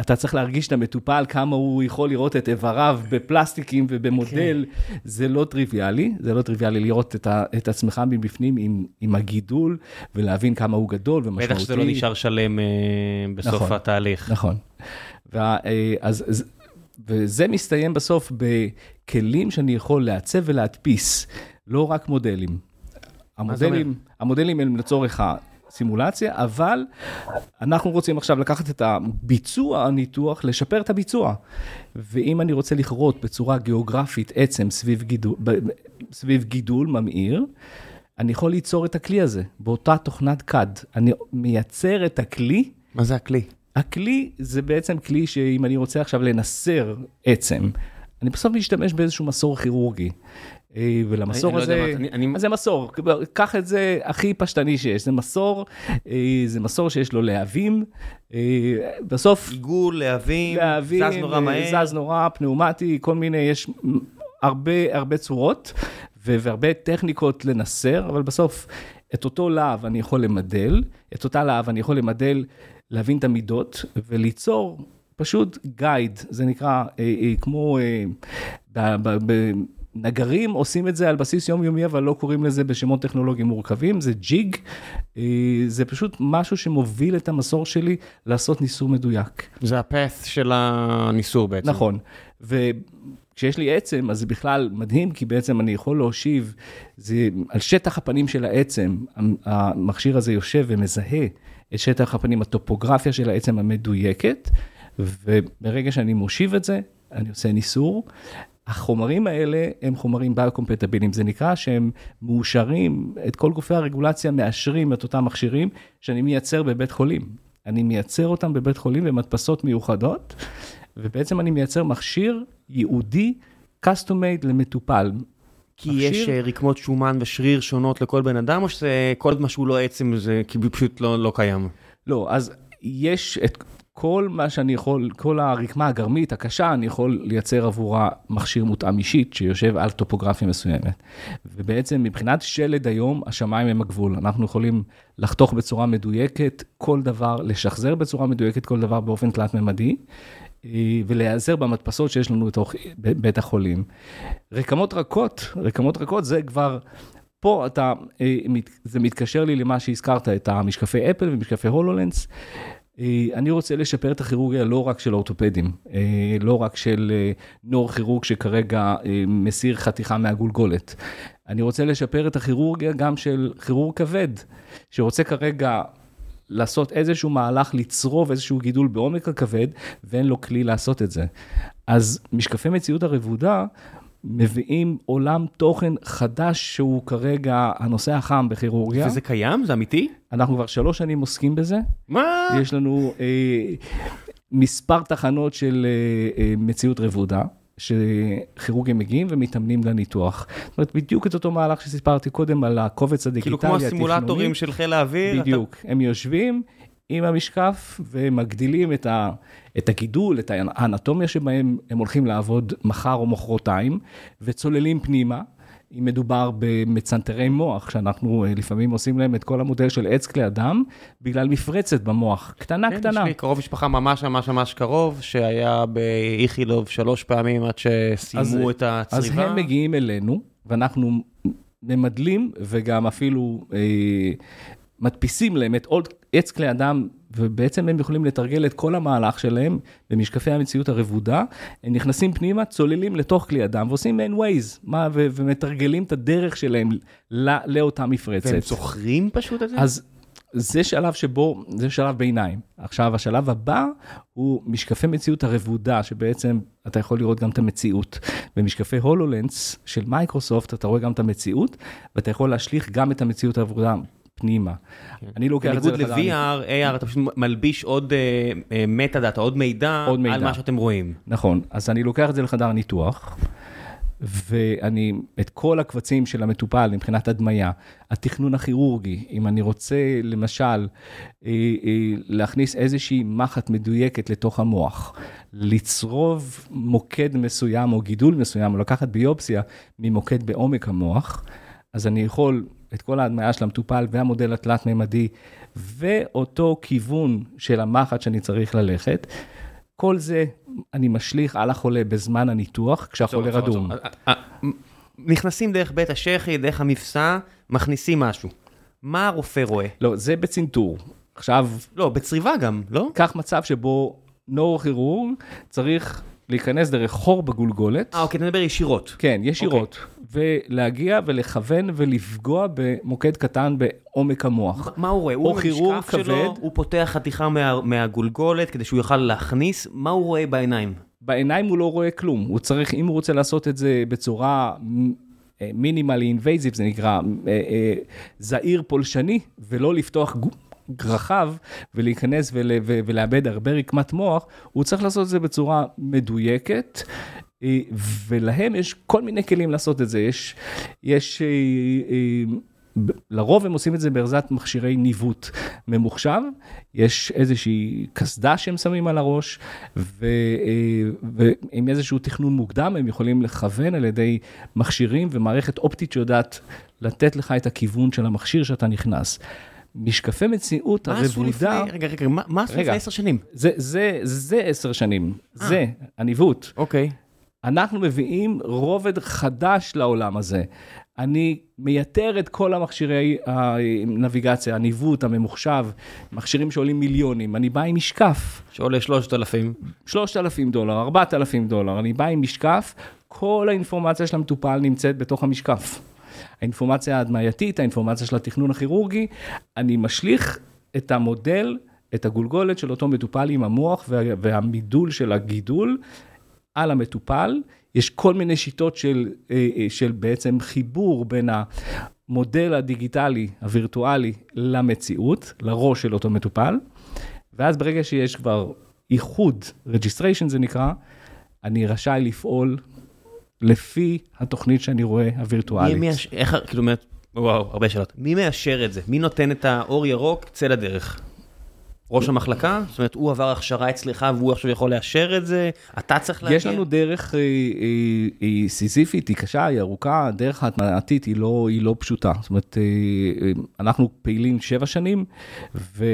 אתה צריך להרגיש את המטופל, כמה הוא יכול לראות את איבריו בפלסטיקים ובמודל, כן. זה לא טריוויאלי, זה לא טריוויאלי לראות את, ה, את עצמך מבפנים עם, עם הגידול, ולהבין כמה הוא גדול ומשמעותי. בטח שזה לא נשאר שלם אה, בסוף נכון, התהליך. נכון. וה, אה, אז, וזה מסתיים בסוף בכלים שאני יכול לעצב ולהדפיס, לא רק מודלים. המודלים, המודלים הם לצורך סימולציה, אבל אנחנו רוצים עכשיו לקחת את הביצוע הניתוח, לשפר את הביצוע. ואם אני רוצה לכרות בצורה גיאוגרפית עצם סביב גידול, סביב גידול ממאיר, אני יכול ליצור את הכלי הזה באותה תוכנת CAD. אני מייצר את הכלי. מה זה הכלי? הכלי זה בעצם כלי שאם אני רוצה עכשיו לנסר עצם, אני בסוף משתמש באיזשהו מסור כירורגי. אה, ולמסור לא הזה, אז זה מסור, קח את זה הכי פשטני שיש, זה מסור, אה, זה מסור שיש לו להבים, אה, בסוף... עיגול, להבים, זז נורא מהר. זז נורא, פנאומטי, כל מיני, יש הרבה הרבה צורות והרבה טכניקות לנסר, אבל בסוף את אותו להב אני יכול למדל, את אותה להב אני יכול למדל, להבין את המידות וליצור פשוט גייד, זה נקרא כמו... נגרים עושים את זה על בסיס יומיומי, אבל לא קוראים לזה בשמות טכנולוגיים מורכבים, זה ג'יג, אה, זה פשוט משהו שמוביל את המסור שלי לעשות ניסור מדויק. זה הפאס של הניסור בעצם. נכון, וכשיש לי עצם, אז זה בכלל מדהים, כי בעצם אני יכול להושיב, זה על שטח הפנים של העצם, המכשיר הזה יושב ומזהה את שטח הפנים, הטופוגרפיה של העצם המדויקת, וברגע שאני מושיב את זה, אני עושה ניסור, החומרים האלה הם חומרים ביוקומפטביליים, זה נקרא שהם מאושרים, את כל גופי הרגולציה מאשרים את אותם מכשירים שאני מייצר בבית חולים. אני מייצר אותם בבית חולים במדפסות מיוחדות, ובעצם אני מייצר מכשיר ייעודי, custom made למטופל. כי. יש אה, רקמות שומן ושריר שונות לכל בן אדם, או שזה כל מה שהוא לא עצם, זה פשוט לא, לא קיים? לא, אז יש את כל מה שאני יכול, כל הרקמה הגרמית הקשה, אני יכול לייצר עבורה מכשיר מותאם אישית שיושב על טופוגרפיה מסוימת. ובעצם מבחינת שלד היום, השמיים הם הגבול. אנחנו יכולים לחתוך בצורה מדויקת כל דבר, לשחזר בצורה מדויקת כל דבר באופן תלת-ממדי. אה, ולהיעזר במדפסות שיש לנו בתוך בית החולים. רקמות רכות, רקמות רכות זה כבר, פה אתה, אה, זה מתקשר לי למה שהזכרת, את המשקפי אפל ומשקפי הולולנס. אה, אני רוצה לשפר את הכירורגיה לא רק של אורתופדים, לא רק של נור כירורג שכרגע מסיר חתיכה מהגולגולת. אני רוצה לשפר את הכירורגיה גם של כירורג כבד, שרוצה כרגע לעשות איזשהו מהלך, לצרוב איזשהו גידול בעומק הכבד, ואין לו כלי לעשות את זה. אז משקפי מציאות הרבודה מביאים עולם תוכן חדש שהוא כרגע הנושא החם בכירורגיה. וזה קיים? זה אמיתי? אנחנו כבר שלוש שנים עוסקים בזה. מה? יש לנו אה, מספר תחנות של אה, אה, מציאות רבודה. שכירורגים מגיעים ומתאמנים לניתוח. זאת אומרת, בדיוק את אותו מהלך שסיפרתי קודם על הקובץ הדיגיטלי התכנוני. כאילו כמו הסימולטורים של חיל האוויר. בדיוק, אתה... הם יושבים עם המשקף ומגדילים את, ה, את הגידול, את האנטומיה שבהם הם הולכים לעבוד מחר או מחרתיים, וצוללים פנימה. אם מדובר במצנתרי מוח, שאנחנו אה, לפעמים עושים להם את כל המודל של עץ כלי אדם, בגלל מפרצת במוח, קטנה כן, קטנה. יש לי קרוב משפחה ממש ממש ממש קרוב, שהיה באיכילוב שלוש פעמים עד שסיימו אז, את הצריבה. אז הם מגיעים אלינו, ואנחנו ממדלים, וגם אפילו אה, מדפיסים להם את עץ כלי הדם ובעצם הם יכולים לתרגל את כל המהלך שלהם במשקפי המציאות הרבודה, הם נכנסים פנימה, צוללים לתוך כלי הדם ועושים מעין Waze, מה, ו- ומתרגלים את הדרך שלהם לא, לאותה מפרצת. והם זוכרים פשוט את זה? אז זה שלב שבו, זה שלב ביניים. עכשיו, השלב הבא הוא משקפי מציאות הרבודה, שבעצם אתה יכול לראות גם את המציאות. במשקפי HoloLens של מייקרוסופט, אתה רואה גם את המציאות, ואתה יכול להשליך גם את המציאות הרבודה פנימה. אני לוקח את זה בניגוד ל-VR, AR, אתה פשוט מלביש עוד מטה דאטה, עוד מידע עוד מידע. על מה שאתם רואים. נכון, אז אני לוקח את זה לחדר הניתוח, ואני, את כל הקבצים של המטופל מבחינת הדמיה, התכנון הכירורגי, אם אני רוצה למשל אה, אה, להכניס איזושהי מחט מדויקת לתוך המוח, לצרוב מוקד מסוים או גידול מסוים, או לקחת ביופסיה ממוקד בעומק המוח, אז אני יכול את כל ההדמיה של המטופל והמודל התלת-ממדי ואותו כיוון של המחט שאני צריך ללכת. כל זה אני משליך על החולה בזמן הניתוח, כשהחולה רדום. אה, אה, נכנסים דרך בית השחי, דרך המפסע, מכניסים משהו. מה הרופא רואה? לא, זה בצנתור. עכשיו, לא, בצריבה גם, לא? קח מצב שבו נוירוכירורג צריך להיכנס דרך חור בגולגולת. אה, אוקיי, אתה מדבר ישירות. כן, ישירות. ולהגיע ולכוון ולפגוע במוקד קטן בעומק המוח. מה הוא רואה? או הוא במשקף שלו, כבד. הוא פותח חתיכה מה- מהגולגולת כדי שהוא יוכל להכניס, מה הוא רואה בעיניים? בעיניים הוא לא רואה כלום, הוא צריך, אם הוא רוצה לעשות את זה בצורה מינימלי אינבייזיב, זה נקרא אה, אה, זעיר פולשני, ולא לפתוח גו- רחב ולהיכנס ול, ולאבד הרבה רקמת מוח, הוא צריך לעשות את זה בצורה מדויקת. אה, ולהם יש כל מיני כלים לעשות את זה, יש, יש אה, אה, לרוב הם עושים את זה בעזרת מכשירי ניווט ממוחשב, יש איזושהי קסדה שהם שמים על הראש, ו, ועם איזשהו תכנון מוקדם הם יכולים לכוון על ידי מכשירים ומערכת אופטית שיודעת לתת לך את הכיוון של המכשיר שאתה נכנס. משקפי מציאות מה עשו לפני, הרבודה, רגע, רגע, מה- מה עשו. לפני עשר שנים? זה, זה, זה עשר שנים, זה הניווט. אוקיי. אנחנו מביאים רובד חדש לעולם הזה. אני מייתר את כל המכשירי הנביגציה, הניווט, הממוחשב, מכשירים שעולים מיליונים. אני בא עם משקף, שעולה 3,000. 3,000 דולר, 4,000 דולר, אני בא עם משקף, כל האינפורמציה של המטופל נמצאת בתוך המשקף. האינפורמציה ההדמייתית, האינפורמציה של התכנון הכירורגי, אני משליך את המודל, את הגולגולת של אותו מטופל עם המוח וה, והמידול של הגידול על המטופל. יש כל מיני שיטות של, אה, אה, של בעצם חיבור בין המודל הדיגיטלי, הווירטואלי, למציאות, לראש של אותו מטופל. ואז ברגע שיש כבר איחוד, registration זה נקרא, אני רשאי לפעול לפי התוכנית שאני רואה מי הווירטואלית. מאשר, איך, כאילו, וואו, הרבה שאלות. מי מאשר את זה? מי נותן את האור ירוק, צא לדרך? ראש המחלקה? זאת אומרת, הוא עבר הכשרה אצלך והוא עכשיו יכול לאשר את זה? אתה צריך להגיע? יש לנו דרך, אה, אה, היא סיזיפית, היא קשה, היא ארוכה, הדרך ההתמעתית היא לא, היא לא פשוטה. זאת אומרת, אה, אה, אנחנו פעילים שבע שנים, ו...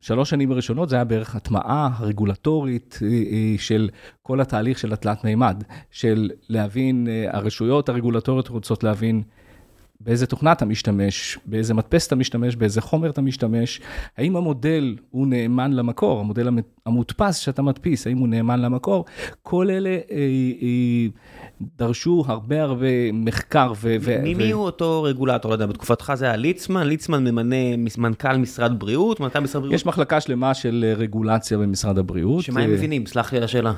שלוש שנים הראשונות זה היה בערך הטמעה הרגולטורית אה, אה, של כל התהליך של התלת מימד, של להבין, אה, הרשויות הרגולטוריות רוצות להבין באיזה תוכנה אתה משתמש, באיזה מדפס אתה משתמש, באיזה חומר אתה משתמש, האם המודל הוא נאמן למקור, המודל המודפס שאתה מדפיס, האם הוא נאמן למקור, כל אלה אה, אה, דרשו הרבה הרבה מחקר. ו- ו- מי ו- מי הוא אותו רגולטור? לא יודע, בתקופתך זה היה ליצמן, ליצמן ממנה מנכ"ל משרד בריאות, מנכ"ל משרד בריאות, יש מחלקה שלמה של אה, רגולציה במשרד הבריאות. שמה הם אה, מבינים? סלח לי על השאלה.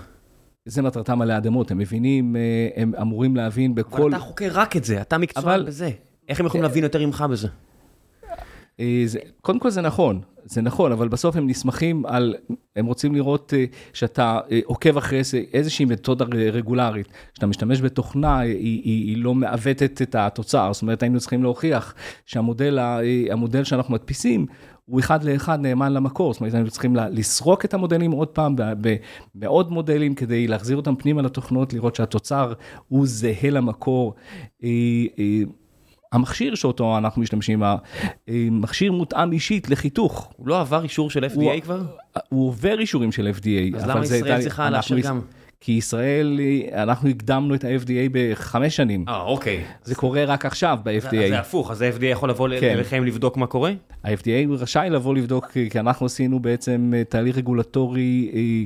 זה מטרתם עלי אדמות, הם מבינים, אה, הם אמורים להבין אבל בכל... אתה חוקר רק את זה, אתה מקצוען אבל- בזה. איך הם יכולים להבין יותר ממך בזה? אה, זה, קודם כל זה נכון, זה נכון, אבל בסוף הם נסמכים על, הם רוצים לראות אה, שאתה אה, עוקב אחרי איזושהי מתודה רגולרית. כשאתה משתמש בתוכנה, אה, היא, היא, היא לא מעוותת את התוצר, זאת אומרת, היינו צריכים להוכיח שהמודל אה, שאנחנו מדפיסים, הוא אחד לאחד נאמן למקור, זאת אומרת, היינו צריכים לסרוק את המודלים עוד פעם בעוד מודלים כדי להחזיר אותם פנימה לתוכנות, לראות שהתוצר הוא זהה למקור. אה, אה, המכשיר שאותו אנחנו משתמשים, המכשיר מותאם אישית לחיתוך. הוא לא עבר אישור של הוא- FDA כבר? הוא עובר אישורים של FDA. אז למה ישראל צריכה לאשר גם? כי ישראל, אנחנו הקדמנו את ה-FDA בחמש שנים. אה, אוקיי. זה קורה רק עכשיו ב-FDA. זה הפוך, אז ה-FDA יכול לבוא כן. אליכם לבדוק מה קורה? ה-FDA רשאי לבוא לבדוק, כי אנחנו עשינו בעצם אה, תהליך רגולטורי אה, אה,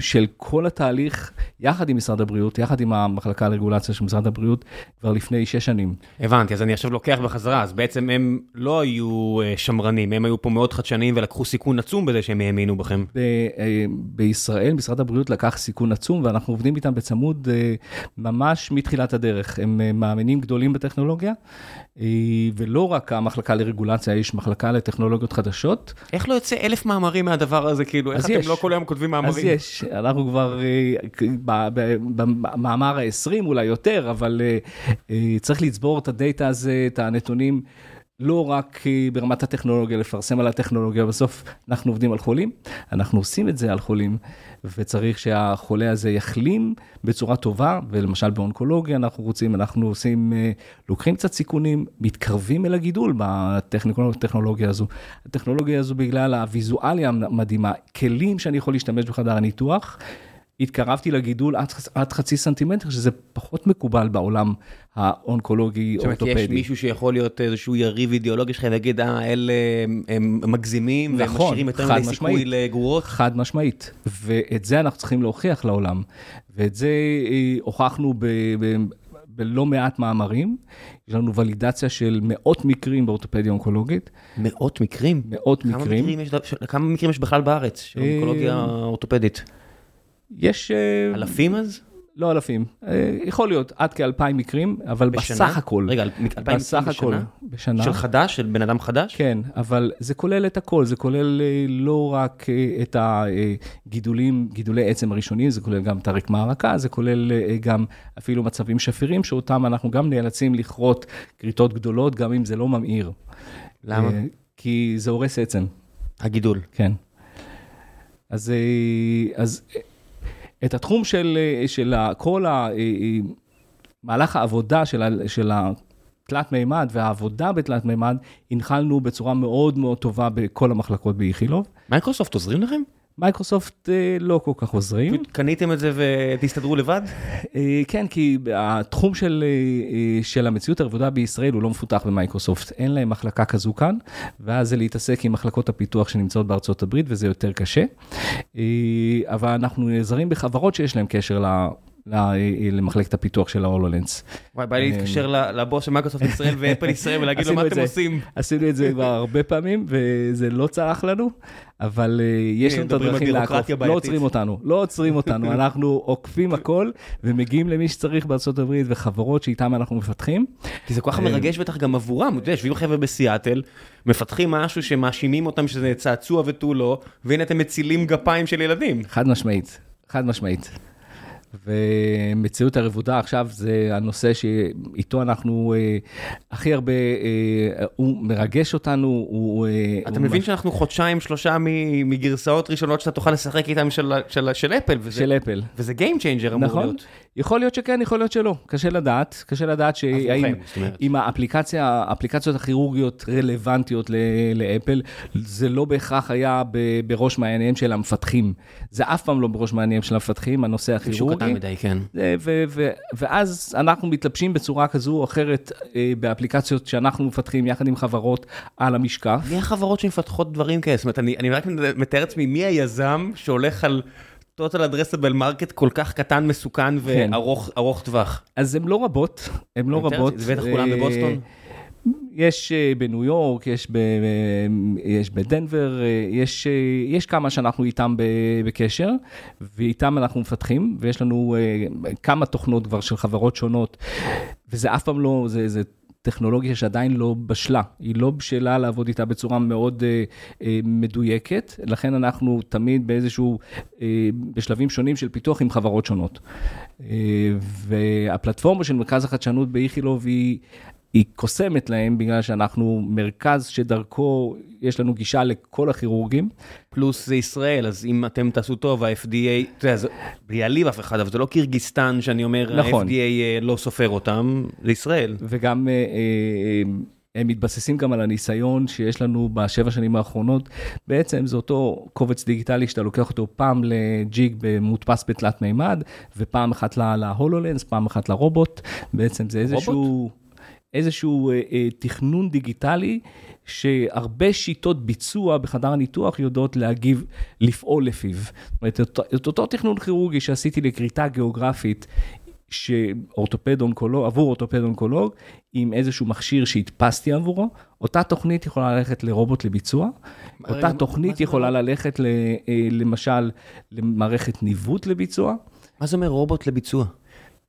של כל התהליך, יחד עם משרד הבריאות, יחד עם המחלקה לרגולציה של משרד הבריאות, כבר לפני שש שנים. הבנתי, אז אני עכשיו לוקח בחזרה, אז בעצם הם לא היו אה, שמרנים, הם היו פה מאוד חדשניים ולקחו סיכון עצום בזה שהם האמינו בכם. ב- אה, בישראל, משרד הבריאות לקח סיכון עצום, ואנחנו עובדים איתם בצמוד אה, ממש מתחילת הדרך. הם מאמינים גדולים בטכנולוגיה, ולא רק המחלקה לרגולציה, יש מחלקה לטכנולוגיות חדשות. איך לא יוצא אלף מאמרים מהדבר הזה, כאילו, איך אז אתם יש. לא כל היום כותבים מאמרים? אז יש, אנחנו כבר אה, במאמר ה-20 אולי יותר, אבל אה, אה, צריך לצבור את הדאטה הזה, את הנתונים. לא רק אה, ברמת הטכנולוגיה, לפרסם על הטכנולוגיה, בסוף אנחנו עובדים על חולים, אנחנו עושים את זה על חולים, וצריך שהחולה הזה יחלים בצורה טובה, ולמשל באונקולוגיה אנחנו רוצים, אנחנו עושים, אה, לוקחים קצת סיכונים, מתקרבים אל הגידול בטכנולוגיה הזו. הטכנולוגיה הזו בגלל הוויזואליה המדהימה, כלים שאני יכול להשתמש בחדר הניתוח. התקרבתי לגידול עד, עד חצי סנטימטר, שזה פחות מקובל בעולם האונקולוגי זאת אומרת. יש מישהו שיכול להיות איזשהו יריב אידיאולוגי שלך ויגיד, אה, אלה הם- מגזימים, והם נכון, משאירים יותר מדי סיכוי. לגרורות. חד משמעית, ואת זה אנחנו צריכים להוכיח לעולם, ואת זה אה, הוכחנו ב... ב בלא מעט מאמרים, יש לנו ולידציה של מאות מקרים באורתופדיה אונקולוגית, מאות מקרים? מאות כמה מקרים. מקרים יש, כמה מקרים יש בכלל בארץ של אה, אונקולוגיה אורתופדית? יש... אה, אלפים אז? לא אלפים, אה, יכול להיות עד כאלפיים מקרים, אבל בשנה? בסך הכל, רגע, אלפיים מקרים בסך הכל, בשנה? בשנה, של חדש? של בן אדם חדש? כן, אבל זה כולל את הכל, זה כולל אה, לא רק את הגידולים, גידולי עצם הראשונים, זה כולל גם את הרקמה הרכה, זה כולל גם אפילו מצבים שפירים, שאותם אנחנו גם נאלצים לכרות כריתות גדולות, גם אם זה לא ממאיר. למה? כי זה הורס עצם, הגידול. כן. אז, אז את התחום של, אה, של כל אה, אה, מהלך העבודה של, של התלת מימד והעבודה בתלת מימד, הנחלנו בצורה מאוד מאוד טובה בכל המחלקות באיכילוב. מייקרוסופט עוזרים לכם? מייקרוסופט אה, לא כל כך עוזרים. קניתם את זה ותסתדרו לבד? אה, כן, כי התחום של, אה, של המציאות הרבודה בישראל הוא לא מפותח במייקרוסופט. אין להם מחלקה כזו כאן, ואז זה להתעסק עם מחלקות הפיתוח שנמצאות בארצות הברית, וזה יותר קשה. אבל אנחנו נעזרים בחברות שיש להן קשר ל... ל- אה, למחלקת הפיתוח של ההולולנס. וואי, בא לי להתקשר ל- לבוס של מייקרוסופט ישראל ואפל ישראל ולהגיד לו מה את אתם. עושים. עשינו את זה כבר הרבה פעמים, וזה לא צלח לנו, אבל אה, יש לנו את הדרכים לעקוף. לא. עוצרים אותנו, לא עוצרים אותנו, אנחנו עוקפים הכל, ומגיעים למי שצריך בארצות הברית, וחברות שאיתם אנחנו מפתחים. כי זה כל כך אה, מרגש בטח גם עבורם, אתה יודע, יושבים חבר'ה בסיאטל, מפתחים משהו שמאשימים אותם שזה צעצוע ותו לא, והנה אתם מצילים גפיים של ילדים. חד משמעית, חד משמעית. ומציאות הרבודה עכשיו זה הנושא שאיתו אנחנו אה, הכי הרבה, אה, הוא מרגש אותנו, הוא... אה, אתה הוא מבין מש- שאנחנו חודשיים, שלושה מגרסאות ראשונות שאתה תוכל לשחק איתם של- של- של אפל, וזה- של אפל. וזה Game Changer אמור נכון, להיות. יכול להיות שכן, יכול להיות שלא, קשה לדעת, קשה לדעת שהאם. אם האפליקציה, האפליקציות הכירורגיות רלוונטיות ל- לאפל, זה לא בהכרח היה ב- בראש מעייניהם של המפתחים. זה אף פעם לא בראש מעייניהם של המפתחים, הנושא הכירורגי. קטן מדי, כן. ואז אנחנו מתלבשים בצורה כזו או אחרת אה, באפליקציות שאנחנו מפתחים יחד עם חברות על המשקף. מי החברות שמפתחות דברים כאלה? זאת אומרת, אני רק מתאר לעצמי מי היזם שהולך על total addressable market כל כך קטן, מסוכן כן. וארוך ארוך טווח. אז הן לא רבות, הן לא רבות. זה בטח כולם אה, בבוסטון? יש אה, בניו יורק, יש, ב, יש בדנבר, אה, יש, אה, יש כמה שאנחנו איתם בקשר, ואיתם אנחנו מפתחים, ויש לנו אה, כמה תוכנות כבר של חברות שונות, וזה אף פעם לא, זה, זה טכנולוגיה שעדיין לא בשלה, היא לא בשלה לעבוד איתה בצורה מאוד אה, אה, מדויקת, לכן אנחנו תמיד באיזשהו, אה, בשלבים שונים של פיתוח עם חברות שונות. אה, והפלטפורמה של מרכז החדשנות באיכילוב היא... היא קוסמת להם בגלל שאנחנו מרכז שדרכו יש לנו גישה לכל הכירורגים. פלוס זה ישראל, אז אם אתם תעשו טוב, ה-FDA, אתה יודע, זה- בלי להעליב אף אחד, אבל זה לא קירגיסטן שאני אומר, נכון. ה-FDA אה, לא סופר אותם, זה ישראל. וגם אה, אה, הם מתבססים גם על הניסיון שיש לנו בשבע שנים האחרונות. בעצם זה אותו קובץ דיגיטלי שאתה לוקח אותו פעם לג'יג מודפס בתלת מימד, ופעם אחת להולולנס, פעם אחת לרובוט. בעצם זה איזשהו... רובוט? איזשהו אה, אה, תכנון דיגיטלי, שהרבה שיטות ביצוע בחדר הניתוח יודעות להגיב, לפעול לפיו. זאת אומרת, את אותו תכנון כירורגי שעשיתי לכריתה גיאוגרפית, שאורתופד אונקולוג, עבור אורתופד אונקולוג, עם איזשהו מכשיר שהדפסתי עבורו, אותה תוכנית יכולה ללכת לרובוט לביצוע, אותה תוכנית יכולה ללכת ל, אה, למשל למערכת ניווט לביצוע. מה זה אומר רובוט לביצוע?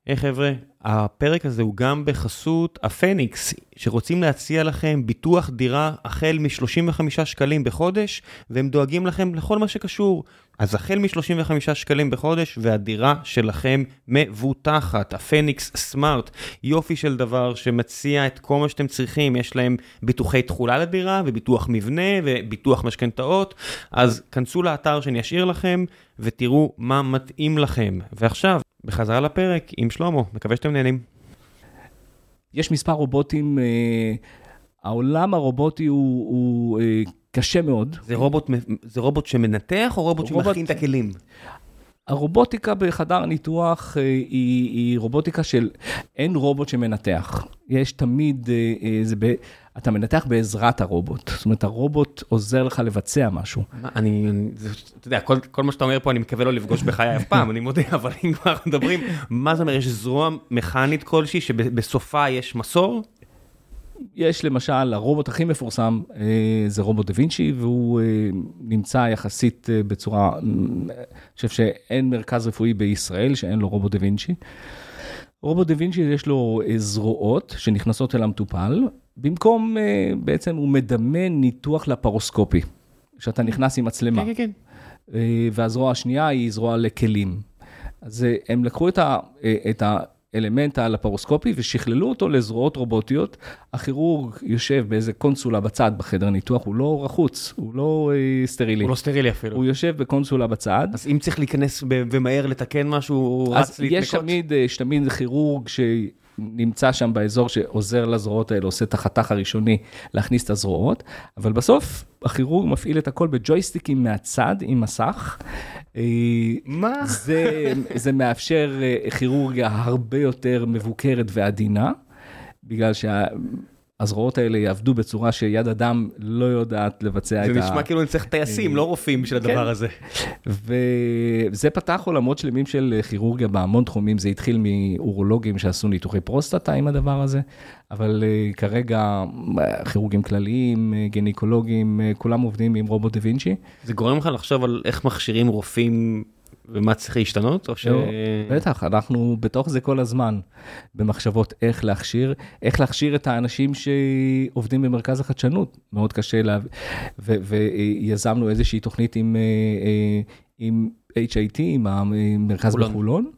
היי hey, חבר'ה, הפרק הזה הוא גם בחסות הפניקס, שרוצים להציע לכם ביטוח דירה החל מ-35 שקלים בחודש, והם דואגים לכם לכל מה שקשור. אז החל מ-35 שקלים בחודש, והדירה שלכם מבוטחת. הפניקס סמארט, יופי של דבר שמציע את כל מה שאתם צריכים. יש להם ביטוחי תכולה לדירה, וביטוח מבנה, וביטוח משכנתאות. אז כנסו לאתר שאני אשאיר לכם, ותראו מה מתאים לכם. ועכשיו, בחזרה לפרק עם שלמה, מקווה שאתם נהנים. יש מספר רובוטים, אה, העולם הרובוטי הוא, הוא אה, קשה מאוד. זה רובוט, זה רובוט שמנתח או רובוט, רובוט שמכין את הכלים? הרובוטיקה בחדר הניתוח אה, היא, היא רובוטיקה של, אין רובוט שמנתח. יש תמיד, אה, אה, זה ב, אתה מנתח בעזרת הרובוט. זאת אומרת, הרובוט עוזר לך לבצע משהו. אני, אתה יודע, כל, כל מה שאתה אומר פה, אני מקווה לא לפגוש בחיי אף פעם, אני מודה, אבל אם כבר מדברים, מה זה אומר, יש זרוע מכנית כלשהי שבסופה יש מסור? יש למשל, הרובוט הכי מפורסם זה רובוט דה וינצ'י, והוא נמצא יחסית בצורה, אני חושב שאין מרכז רפואי בישראל שאין לו רובוט דה וינצ'י. רובוט דה וינצ'י יש לו זרועות שנכנסות אל המטופל, במקום, בעצם הוא מדמה ניתוח לפרוסקופי, שאתה נכנס עם מצלמה. כן, כן, כן. והזרוע השנייה היא זרוע לכלים. אז הם לקחו את ה... את ה אלמנט הלפרוסקופי ושכללו אותו לזרועות רובוטיות. הכירורג יושב באיזה קונסולה בצד בחדר ניתוח, הוא לא רחוץ, הוא לא אה, סטרילי. הוא לא סטרילי אפילו. הוא יושב בקונסולה בצד. אז אם צריך להיכנס ומהר לתקן משהו, הוא רץ להתנקות? אז יש תמיד, יש תמיד כירורג ש... נמצא שם באזור שעוזר לזרועות האלה, עושה את החתך הראשוני להכניס את הזרועות, אבל בסוף הכירורג מפעיל את הכל בג'ויסטיקים מהצד עם מסך. מה? זה, זה מאפשר כירורגיה הרבה יותר מבוקרת ועדינה, בגלל שה... הזרועות האלה יעבדו בצורה שיד אדם לא יודעת לבצע את ה... זה נשמע כאילו אני צריך טייסים, לא רופאים בשביל הדבר כן. הזה. וזה פתח עולמות שלמים של כירורגיה בהמון תחומים, זה התחיל מאורולוגים שעשו ניתוחי פרוסטטה עם הדבר הזה, אבל כרגע כירורגים כלליים, גניקולוגים, כולם עובדים עם רובוט דה וינצ'י. זה גורם לך לחשוב על איך מכשירים רופאים ומה צריך להשתנות? או ש... בטח, אנחנו בתוך זה כל הזמן, במחשבות איך להכשיר, איך להכשיר את האנשים שעובדים במרכז החדשנות. מאוד קשה, לה... ו... ויזמנו איזושהי תוכנית עם, אה, אה, עם HIT, עם המרכז חולון. בחולון.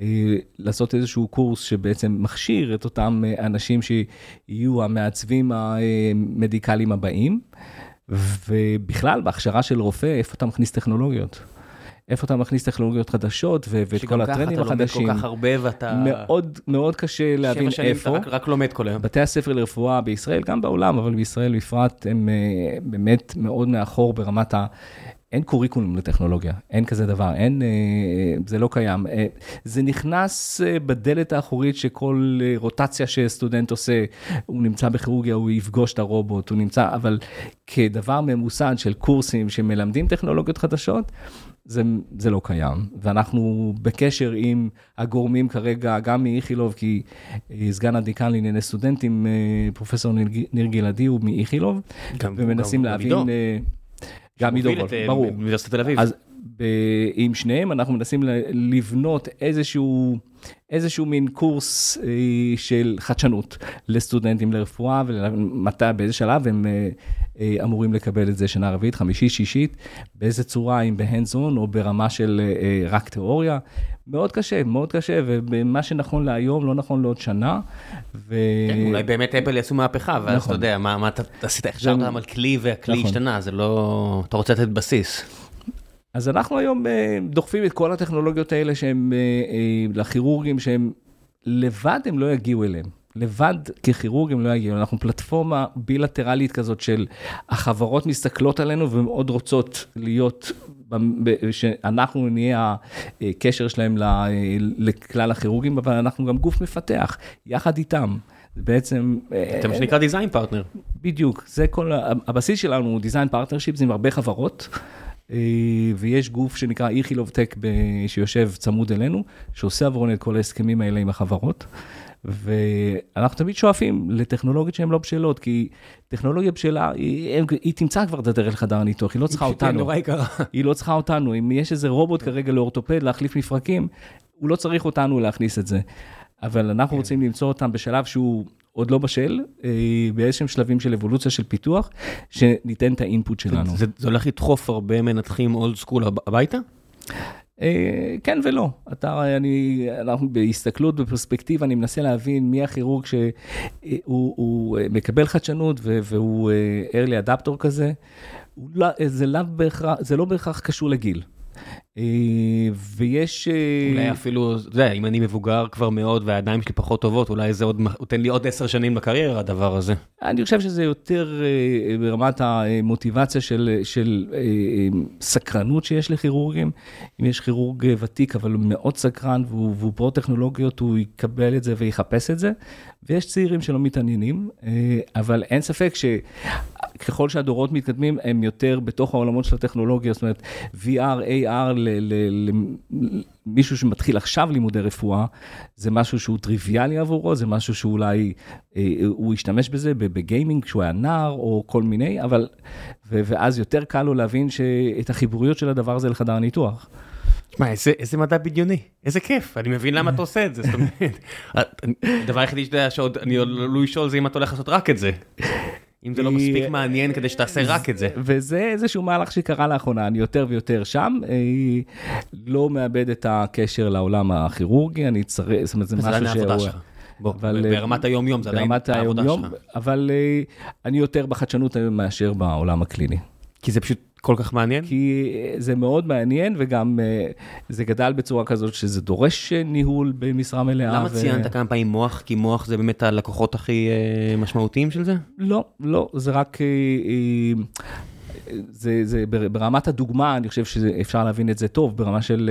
אה, לעשות איזשהו קורס שבעצם מכשיר את אותם אנשים שיהיו המעצבים המדיקליים הבאים, ובכלל, בהכשרה של רופא, איפה אתה מכניס טכנולוגיות? איפה אתה מכניס טכנולוגיות חדשות ואת כל הטרנדים החדשים. שגם ככה אתה לומד כל כך הרבה ואתה... מאוד מאוד קשה להבין איפה. שבע שנים אתה רק לומד כל היום. בתי הספר לרפואה בישראל, גם בעולם, אבל בישראל בפרט, הם באמת מאוד מאחור ברמת ה... אין קוריקולום לטכנולוגיה, אין כזה דבר, אין, זה לא קיים. זה נכנס בדלת האחורית שכל רוטציה שסטודנט עושה, הוא נמצא בכירורגיה, הוא יפגוש את הרובוט, הוא נמצא, אבל כדבר ממוסד של קורסים שמלמדים טכנולוגיות חדשות, זה, זה לא קיים, ואנחנו בקשר עם הגורמים כרגע, גם מאיכילוב, כי אה, סגן הדיקן לענייני סטודנטים, אה, פרופסור ניר גלעדי הוא מאיכילוב, ומנסים גם להבין... גם אה, גם עידו, ברור. באוניברסיטת תל אביב. אז ב, עם שניהם אנחנו מנסים לבנות איזשהו... איזשהו מין קורס אה, של חדשנות לסטודנטים לרפואה ומתי, באיזה שלב הם אה, אה, אמורים לקבל את זה שנה רביעית, חמישית, שישית, באיזה צורה, אם בהנדס און או ברמה של רק תיאוריה. מאוד קשה, מאוד קשה, ומה שנכון להיום לא נכון לעוד שנה. ו... כן, אולי באמת אפל יעשו מהפכה, ואז נכון. אתה יודע, מה, מה אתה עשית, הכשרת אותם על כלי והכלי נכון. השתנה, זה לא, אתה רוצה לתת בסיס. אז אנחנו היום אה, דוחפים את כל הטכנולוגיות האלה שהם אה, אה, לכירורגים שהם לבד הם לא יגיעו אליהם. לבד ככירורג הם לא יגיעו, אנחנו פלטפורמה בילטרלית כזאת של החברות מסתכלות עלינו ומאוד רוצות להיות, שאנחנו נהיה הקשר שלהם לכלל הכירורגים, אבל אנחנו גם גוף מפתח, יחד איתם. בעצם... זה מה שנקרא דיזיין פרטנר. בדיוק, זה כל, הבסיס שלנו הוא design partnership, זה עם הרבה חברות. ויש גוף שנקרא איכילוב Tech שיושב צמוד אלינו, שעושה עבורנו את כל ההסכמים האלה עם החברות. ואנחנו תמיד שואפים לטכנולוגיות שהן לא בשלות, כי טכנולוגיה בשלה, היא, היא תמצא כבר את הדרך לחדר הניתוח, היא לא צריכה אותנו. היא נורא יקרה. היא לא צריכה אותנו. אם יש איזה רובוט כרגע לאורתופד להחליף מפרקים, הוא לא צריך אותנו להכניס את זה. אבל אנחנו כן. רוצים למצוא אותם בשלב שהוא עוד לא בשל, באיזשהם שלבים של אבולוציה של פיתוח, שניתן את האינפוט שלנו. זה, זה הולך לדחוף הרבה מנתחים אולד סקול הביתה? כן ולא, אתה, אני, אנחנו בהסתכלות, בפרספקטיבה, אני מנסה להבין מי הכירורג שהוא מקבל חדשנות והוא early adapter כזה, זה לא בהכרח, זה לא בהכרח קשור לגיל. ויש... אולי אפילו, אתה יודע, אם אני מבוגר כבר מאוד והידיים שלי פחות טובות, אולי זה עוד, נותן לי עוד עשר שנים בקריירה, הדבר הזה. אני חושב שזה יותר ברמת המוטיבציה של, של סקרנות שיש לכירורגים. אם יש כירורג ותיק, אבל הוא מאוד סקרן והוא, והוא פרו-טכנולוגיות, הוא יקבל את זה ויחפש את זה. ויש צעירים שלא מתעניינים, אבל אין ספק ש... ככל שהדורות מתקדמים, הם יותר בתוך העולמות של הטכנולוגיה, זאת אומרת, VR, AR, למישהו שמתחיל עכשיו לימודי רפואה, זה משהו שהוא טריוויאלי עבורו, זה משהו שאולי אה, הוא ישתמש בזה בגיימינג כשהוא היה נער, או כל מיני, אבל, ו, ואז יותר קל לו להבין את החיבוריות של הדבר הזה לחדר הניתוח. מה, איזה, איזה מדע בדיוני, איזה כיף, אני מבין למה אתה עושה את זה, זאת אומרת, הדבר היחידי שאתה יודע שעוד אני עלול לשאול זה אם אתה הולך לעשות רק את זה. אם זה לא מספיק מעניין כדי שתעשה רק את זה. וזה איזשהו מהלך שקרה לאחרונה, אני יותר ויותר שם, לא מאבד את הקשר לעולם הכירורגי, אני צריך, זאת אומרת, זה משהו שהוא... בוא, ברמת היום-יום, זה עדיין העבודה שלך. אבל אני יותר בחדשנות היום מאשר בעולם הקליני. כי זה פשוט כל כך מעניין? כי זה מאוד מעניין, וגם זה גדל בצורה כזאת שזה דורש ניהול במשרה מלאה. למה ו... ציינת כמה פעמים מוח? כי מוח זה באמת הלקוחות הכי משמעותיים של זה? לא, לא, זה רק... זה, זה ברמת הדוגמה, אני חושב שאפשר להבין את זה טוב, ברמה של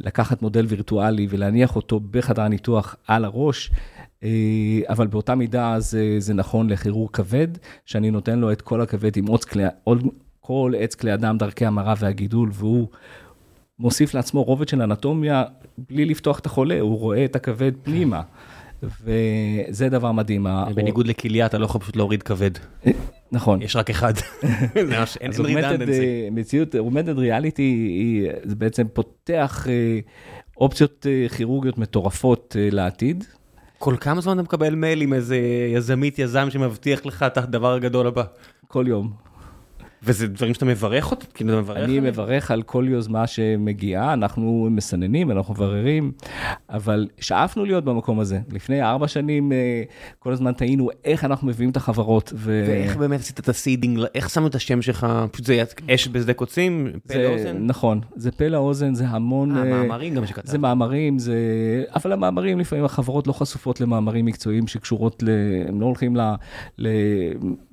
לקחת מודל וירטואלי ולהניח אותו בחדר הניתוח על הראש. אבל באותה מידה זה, זה נכון לכירור כבד, שאני נותן לו את כל הכבד עם עוד כלי, עוד, כל עץ כלי אדם, דרכי המרה והגידול, והוא מוסיף לעצמו רובד של אנטומיה בלי לפתוח את החולה, הוא רואה את הכבד פנימה. וזה דבר מדהים. בניגוד לכליה, אתה לא יכול פשוט להוריד כבד. נכון. יש רק אחד. אין רידנדנסי. מציאות, אוגמנטד ריאליטי, זה בעצם פותח אופציות כירורגיות מטורפות לעתיד. כל כמה זמן אתה מקבל מייל עם איזה יזמית, יזם שמבטיח לך את הדבר הגדול הבא? כל יום. וזה דברים שאתה מברך אותי? כאילו, אתה מברך אני עליהם? מברך על כל יוזמה שמגיעה, אנחנו מסננים, אנחנו מבררים, אבל שאפנו להיות במקום הזה. לפני ארבע שנים, אה, כל הזמן תהינו איך אנחנו מביאים את החברות. ו... ואיך באמת עשית את ה seeding, איך שמו את השם שלך? פשוט זה אש בשדה קוצים? מפה לאוזן? נכון, זה מפה לאוזן, זה המון... אה, מאמרים גם שכתבת. זה מאמרים, זה... אבל המאמרים, לפעמים החברות לא חשופות למאמרים מקצועיים שקשורות ל... הם לא הולכים ל... ל...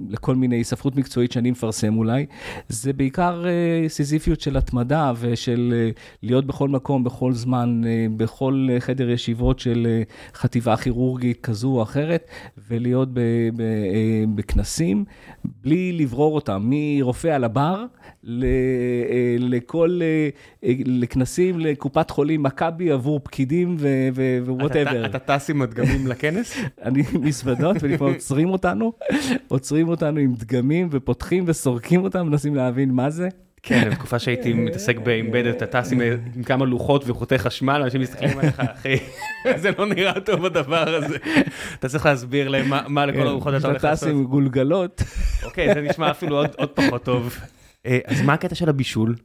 לכל מיני ספרות מקצועית שאני מפרסם אולי. בעיניי, זה בעיקר אה, סיזיפיות של התמדה ושל אה, להיות בכל מקום, בכל זמן, אה, בכל חדר ישיבות של חטיבה כירורגית כזו או אחרת, ולהיות בכנסים, בלי לברור אותם, מרופאים על הבר לכל, לכנסים לקופת חולים מכבי עבור פקידים ו whatever. אתה טס עם הדגמים לכנס? אני מזוודות, ולפעמים עוצרים אותנו, עוצרים אותנו עם דגמים ופותחים וסורקים אותם, מנסים להבין מה זה. כן, בתקופה שהייתי מתעסק באימבדד, אתה טס עם כמה לוחות וחוטי חשמל, אנשים מסתכלים עליך, אחי, זה לא נראה טוב הדבר הזה. אתה צריך להסביר להם מה לכל הרוחות אתה הולך לעשות. אתה טס עם גולגלות. אוקיי, זה נשמע אפילו עוד פחות טוב. אז מה הקטע של הבישול?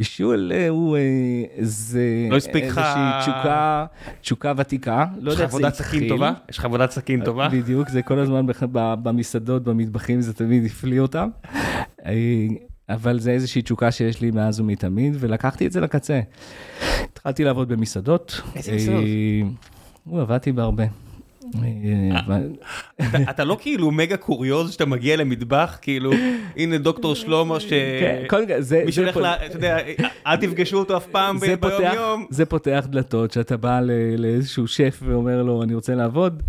בישול הוא, זה לא הספיק לך... איזושהי תשוקה, תשוקה ותיקה. יש לך עבודת סכין טובה? יש לך עבודת סכין טובה? בדיוק, זה כל הזמן במסעדות, במטבחים, זה תמיד הפליא אותם. אבל זה איזושהי תשוקה שיש לי מאז ומתמיד, ולקחתי את זה לקצה. התחלתי לעבוד במסעדות. איזה מסעדות? עבדתי בהרבה. אתה לא כאילו מגה קוריוז שאתה מגיע למטבח, כאילו, הנה דוקטור שלמה, ש... מי שהולך ל... אתה יודע, אל תפגשו אותו אף פעם ביום יום. זה פותח דלתות, שאתה בא לאיזשהו שף ואומר לו, אני רוצה לעבוד.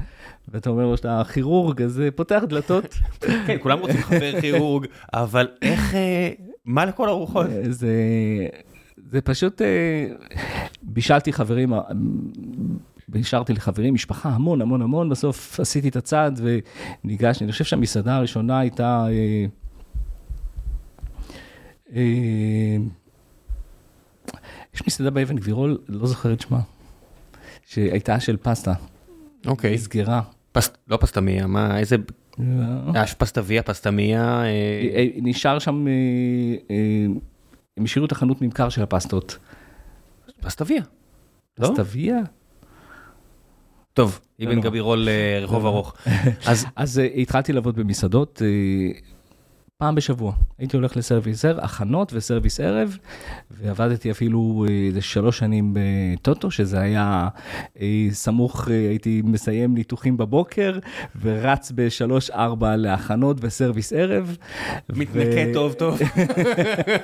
ואתה אומר לו שאתה כירורג, אז זה פותח דלתות. כן, כולם רוצים חבר כירורג, אבל איך, מה לכל הרוחות? זה, זה פשוט, בישלתי חברים, והשארתי לחברים, משפחה, המון, המון, המון, בסוף עשיתי את הצעד וניגשתי, אני חושב שהמסעדה הראשונה הייתה... אה, אה, יש מסעדה באבן גבירול, לא זוכר את שמה, שהייתה של פסטה. אוקיי. פס... לא פסטמיה, מה, איזה... היה פסטביה, פסטמיה. נשאר שם, הם השאירו את החנות ממכר של הפסטות. פסטביה. פסטביה? טוב, אבן גבירול רחוב ארוך. אז התחלתי לעבוד במסעדות פעם בשבוע. הייתי הולך לסרוויס ערב, הכנות וסרוויס ערב, ועבדתי אפילו איזה שלוש שנים בטוטו, שזה היה סמוך, הייתי מסיים ניתוחים בבוקר, ורץ בשלוש-ארבע להכנות וסרוויס ערב. מתנקה טוב טוב.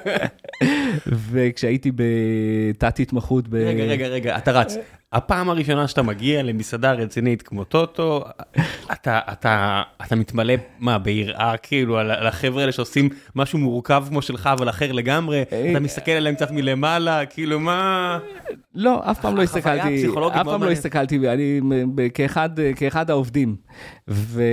וכשהייתי בתת התמחות ב... רגע, רגע, רגע, אתה רץ. הפעם הראשונה שאתה מגיע למסעדה רצינית כמו טוטו, אתה, אתה, אתה מתמלא, מה, ביראה כאילו על, על החבר'ה האלה שעושים משהו מורכב כמו שלך, אבל אחר לגמרי, אתה מסתכל עליהם קצת מלמעלה, כאילו מה... לא, אף פעם לא הסתכלתי, אף פעם לא הסתכלתי, אני כאחד, כאחד העובדים. ו...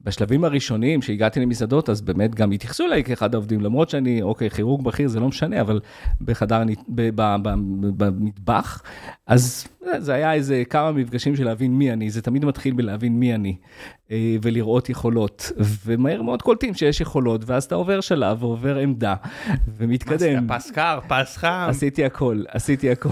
בשלבים הראשונים שהגעתי למסעדות, אז באמת גם התייחסו אליי כאחד העובדים, למרות שאני, אוקיי, כירורג בכיר זה לא משנה, אבל בחדר, במטבח, אז זה היה איזה כמה מפגשים של להבין מי אני, זה תמיד מתחיל בלהבין מי אני, ולראות יכולות, ומהר מאוד קולטים שיש יכולות, ואז אתה עובר שלב, ועובר עמדה, ומתקדם. פס קר, פס חם. עשיתי הכל, עשיתי הכל.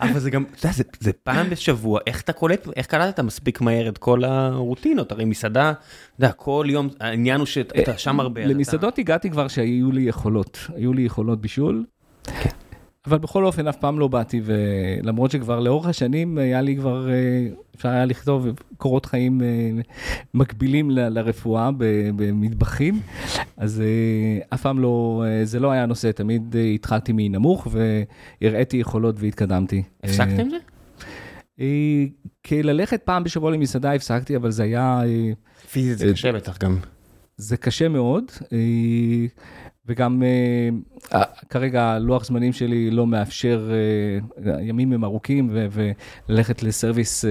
אבל זה גם, אתה יודע, זה, זה פעם בשבוע, איך אתה קולט, איך קלטת מספיק מהר את כל הרוטינות? הרי מסעדה, אתה יודע, כל יום, העניין הוא שאתה שם הרבה. למסעדות. הגעתי כבר שהיו לי יכולות, היו לי יכולות בישול. כן. אבל בכל אופן אף פעם לא באתי, ולמרות שכבר לאורך השנים היה לי כבר, אפשר היה לכתוב קורות חיים מקבילים ל, לרפואה במטבחים, אז אף פעם לא, זה לא היה נושא, תמיד התחלתי מנמוך והראיתי יכולות והתקדמתי. הפסקת עם כללכת פעם בשבוע למסעדה הפסקתי, אבל זה היה... פיזית זה קשה בטח גם. זה קשה מאוד. וגם uh, כרגע לוח זמנים שלי לא מאפשר, uh, ימים הם ארוכים וללכת לסרוויס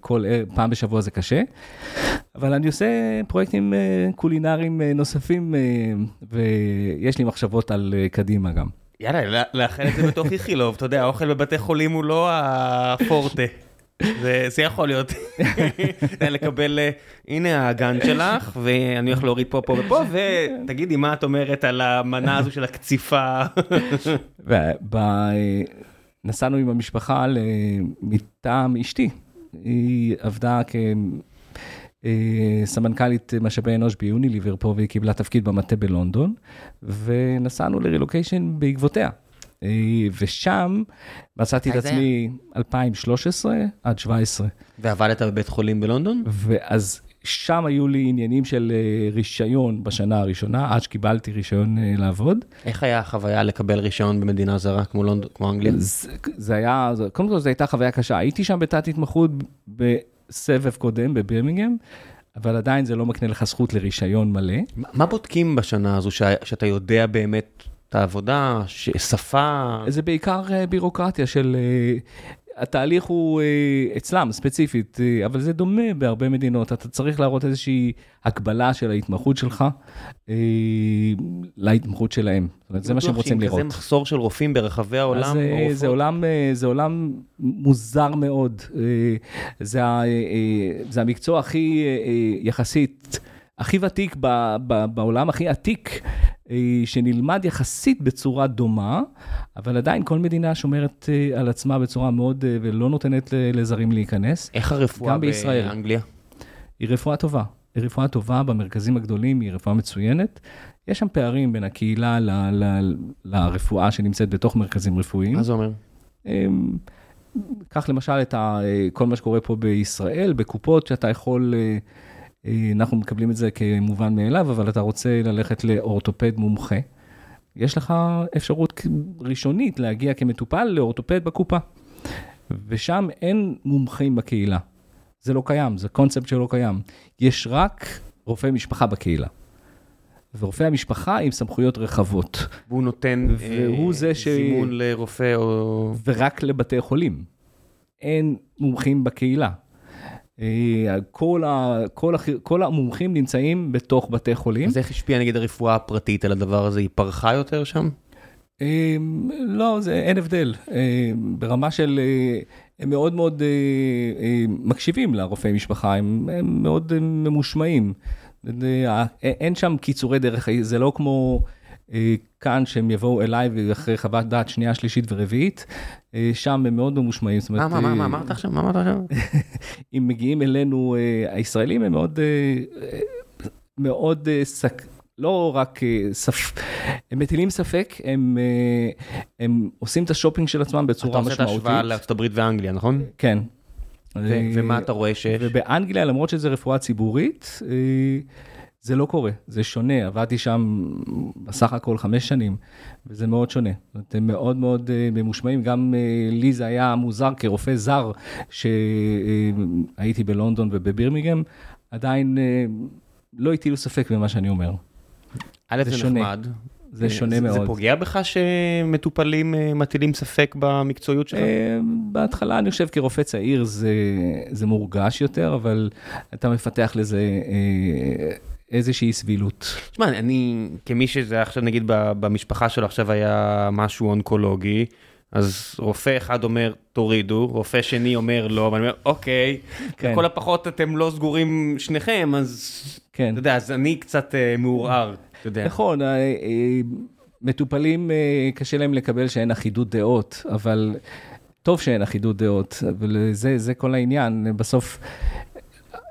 כל פעם בשבוע זה קשה. אבל אני עושה פרויקטים קולינריים נוספים ויש לי מחשבות על קדימה גם. יאללה, לאחל את זה בתוך איכילוב, אתה יודע, האוכל בבתי חולים הוא לא הפורטה. זה, זה יכול להיות, לקבל, הנה הגן שלך, ואני הולך להוריד פה, פה ופה, ותגידי מה את אומרת על המנה הזו של הקציפה. נסענו עם המשפחה מטעם אשתי, היא עבדה כסמנכ"לית משאבי אנוש ביוניליבר פה, והיא קיבלה תפקיד במטה בלונדון, ונסענו לרילוקיישן בעקבותיה. ושם מצאתי את עצמי 2013 עד 17. ועבדת בבית חולים בלונדון? ואז שם היו לי עניינים של רישיון בשנה הראשונה, עד שקיבלתי רישיון לעבוד. איך היה החוויה לקבל רישיון במדינה זרה כמו, לונד... כמו אנגליה? זה, זה היה, קודם כל זו הייתה חוויה קשה. הייתי שם בתת התמחות בסבב קודם בבירמינגהם. אבל עדיין זה לא מקנה לך זכות לרישיון מלא. מה בודקים בשנה הזו ש... שאתה יודע באמת העבודה, שפה... זה בעיקר בירוקרטיה של... התהליך הוא אצלם ספציפית, אבל זה דומה בהרבה מדינות. אתה צריך להראות איזושהי הקבלה של ההתמחות שלך להתמחות שלהם. זאת אומרת, זה מה שהם רוצים לראות. כזה מחסור של רופאים ברחבי העולם. זה עולם, זה עולם מוזר מאוד. זה, זה המקצוע הכי יחסית, הכי ותיק בעולם, הכי עתיק. שנלמד יחסית בצורה דומה, אבל עדיין כל מדינה שומרת על עצמה בצורה מאוד, ולא נותנת לזרים להיכנס. איך הרפואה באנגליה? היא רפואה טובה. היא רפואה טובה במרכזים הגדולים, היא רפואה מצוינת. יש שם פערים בין הקהילה ל, ל, לרפואה שנמצאת בתוך מרכזים רפואיים. מה זה אומר? קח למשל את ה, כל מה שקורה פה בישראל, בקופות, שאתה יכול, אנחנו מקבלים את זה כמובן מאליו, אבל אתה רוצה ללכת לאורתופד מומחה. יש לך אפשרות ראשונית להגיע כמטופל לאורתופד בקופה. ושם אין מומחים בקהילה. זה לא קיים, זה קונספט שלא קיים. יש רק רופא משפחה בקהילה. ורופא המשפחה עם סמכויות רחבות. והוא נותן והוא אה, זה ש... זימון לרופא או... ורק לבתי חולים. אין מומחים בקהילה. אה, כל, ה, כל, ה, כל המומחים נמצאים בתוך בתי חולים. אז איך השפיע נגיד הרפואה הפרטית על הדבר הזה? היא פרחה יותר שם? אה, לא, זה אין הבדל. אה, ברמה של, הם מאוד מאוד מקשיבים לרופאי משפחה, הם, הם מאוד ממושמעים. אין שם קיצורי דרך, זה לא כמו כאן שהם יבואו אליי ואחרי חוות דעת שנייה, שלישית ורביעית, אה, שם הם מאוד ממושמעים. מה, מה, מה, מה אמרת עכשיו? מה אמרת עכשיו? אם מגיעים אלינו אה, הישראלים, הם מאוד, אה, מאוד סק... לא רק ספ... הם מטילים ספק, הם, הם עושים את השופינג של עצמם בצורה משמעותית. אתה עושה את ההשוואה לארצות הברית ואנגליה, נכון? כן. ומה אתה רואה שיש? ובאנגליה, למרות שזה רפואה ציבורית, זה לא קורה, זה שונה, עבדתי שם בסך הכל חמש שנים, וזה מאוד שונה. הם מאוד מאוד uh, ממושמעים, גם uh, לי זה היה מוזר כרופא זר, שהייתי uh, בלונדון ובבירמיגם, עדיין לא הטילו ספק במה שאני אומר. א', זה, זה שונה. נחמד. זה שונה מאוד. זה פוגע בך שמטופלים מטילים ספק במקצועיות שלך? בהתחלה אני חושב כרופא צעיר זה, זה מורגש יותר, אבל אתה מפתח לזה איזושהי סבילות. תשמע, אני, כמי שזה עכשיו נגיד במשפחה שלו עכשיו היה משהו אונקולוגי, אז רופא אחד אומר תורידו, רופא שני אומר לא, ואני אומר אוקיי, כן. לכל הפחות אתם לא סגורים שניכם, אז כן. אתה יודע, אז אני קצת uh, מעורער, אתה יודע. נכון, uh, uh, מטופלים קשה להם לקבל שאין אחידות דעות, אבל טוב שאין אחידות דעות, אבל זה, זה כל העניין, בסוף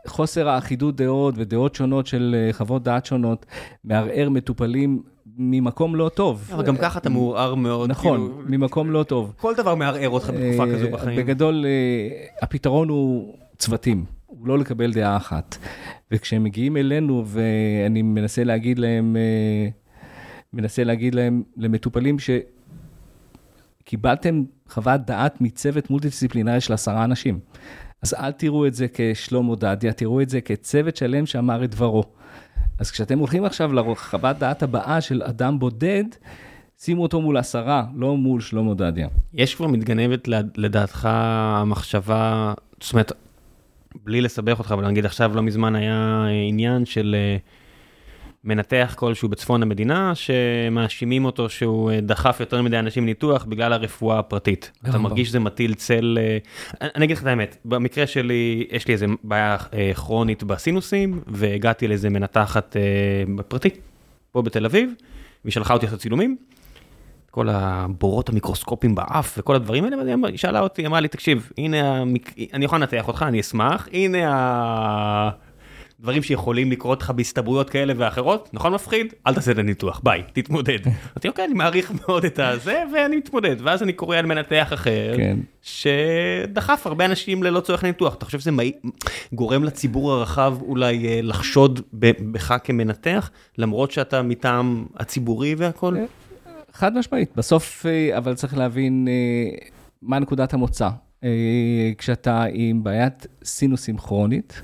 חוסר האחידות דעות ודעות שונות של אה, חוות דעת שונות מערער מטופלים ממקום לא טוב. אבל גם ככה אתה מעורער מאוד. נכון, כאילו... ממקום לא טוב. כל דבר מערער אותך בתקופה כזו בחיים. בגדול, אה, הפתרון הוא צוותים, הוא לא לקבל דעה אחת. וכשהם מגיעים אלינו ואני מנסה להגיד להם, אה, מנסה להגיד להם, למטופלים ש... קיבלתם חוות דעת מצוות מולטי-דיסציפלינרי של עשרה אנשים. אז אל תראו את זה כשלמה דדיה, תראו את זה כצוות שלם שאמר את דברו. אז כשאתם הולכים עכשיו לחוות דעת הבאה של אדם בודד, שימו אותו מול עשרה, לא מול שלמה דדיה. יש כבר מתגנבת לדעתך המחשבה, זאת אומרת, בלי לסבך אותך, אבל נגיד עכשיו לא מזמן היה עניין של... Uh, מנתח כלשהו בצפון המדינה, שמאשימים אותו שהוא אה, דחף יותר מדי אנשים לניתוח בגלל הרפואה הפרטית. אתה מרגיש שזה מטיל צל... אה, אני אגיד לך את האמת, במקרה שלי, יש לי איזה בעיה אה, כרונית בסינוסים, והגעתי לאיזה מנתחת פרטית, פה בתל אביב, והיא שלחה אותי לעשות צילומים. כל הבורות המיקרוסקופיים באף וכל הדברים האלה, והיא שאלה אותי, אמרה לי, תקשיב, הנה, המק... אני יכול לנתח אותך, אני אשמח, הנה ה... דברים שיכולים לקרות לך בהסתברויות כאלה ואחרות, נכון מפחיד? אל תעשה את הניתוח, ביי, תתמודד. אמרתי, אוקיי, אני מעריך מאוד את הזה, ואני מתמודד. ואז אני קורא על מנתח אחר, כן. שדחף הרבה אנשים ללא צורך לניתוח. אתה חושב שזה גורם לציבור הרחב אולי אה, לחשוד בך כמנתח, למרות שאתה מטעם הציבורי והכל? אה, חד משמעית, בסוף, אה, אבל צריך להבין מה נקודת המוצא. כשאתה עם בעיית סינוסים כרונית,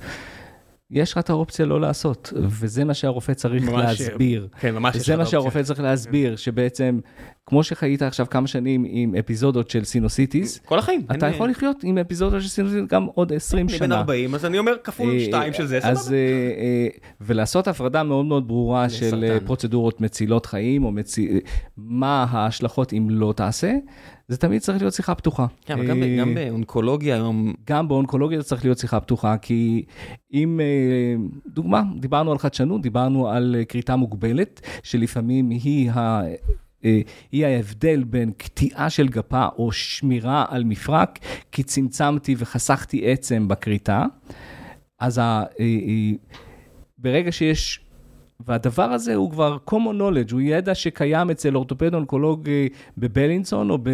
יש לך את האופציה לא לעשות, וזה מה שהרופא צריך ממש, להסביר. כן, ממש יש לך את האופציה. זה מה שהרופא צריך להסביר, שבעצם, כמו שחיית עכשיו כמה שנים עם אפיזודות של סינוסיטיס, כל החיים. אתה אין... יכול לחיות עם אפיזודות של סינוסיטיס גם עוד 20 שנה. אני בן 40, אז אני אומר כפול 2 אה, של זה, אז, אה, אה, ולעשות הפרדה מאוד מאוד ברורה של פרוצדורות מצילות חיים, או מצ... מה ההשלכות אם לא תעשה. זה תמיד צריך להיות שיחה פתוחה. כן, אבל גם, גם באונקולוגיה היום... גם באונקולוגיה זה צריך להיות שיחה פתוחה, כי אם, דוגמה, דיברנו על חדשנות, דיברנו על כריתה מוגבלת, שלפעמים היא ה... היא ההבדל בין קטיעה של גפה או שמירה על מפרק, כי צמצמתי וחסכתי עצם בכריתה. אז ה... ברגע שיש והדבר הזה הוא כבר common knowledge, הוא ידע שקיים אצל אורתופד אונקולוג אה, בבלינסון או, ב,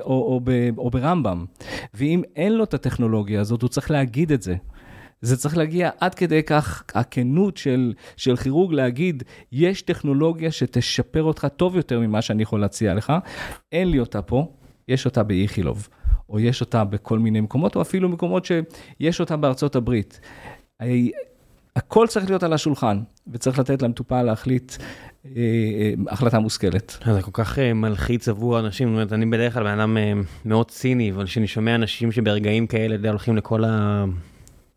או, או, ב, או ברמב"ם. ואם אין לו את הטכנולוגיה הזאת, הוא צריך להגיד את זה. זה צריך להגיע עד כדי כך, הכנות של, של כירורג להגיד, יש טכנולוגיה שתשפר אותך טוב יותר ממה שאני יכול להציע לך, אין לי אותה פה, יש אותה באיכילוב, או יש אותה בכל מיני מקומות, או אפילו מקומות שיש אותה בארצות הברית. הכל צריך להיות על השולחן, וצריך לתת למטופל להחליט אה, אה, החלטה מושכלת. זה כל כך אה, מלחיץ עבור אנשים, זאת אומרת, אני בדרך כלל בן אדם מאוד ציני, אבל כשאני שומע אנשים שברגעים כאלה הולכים לכל ה...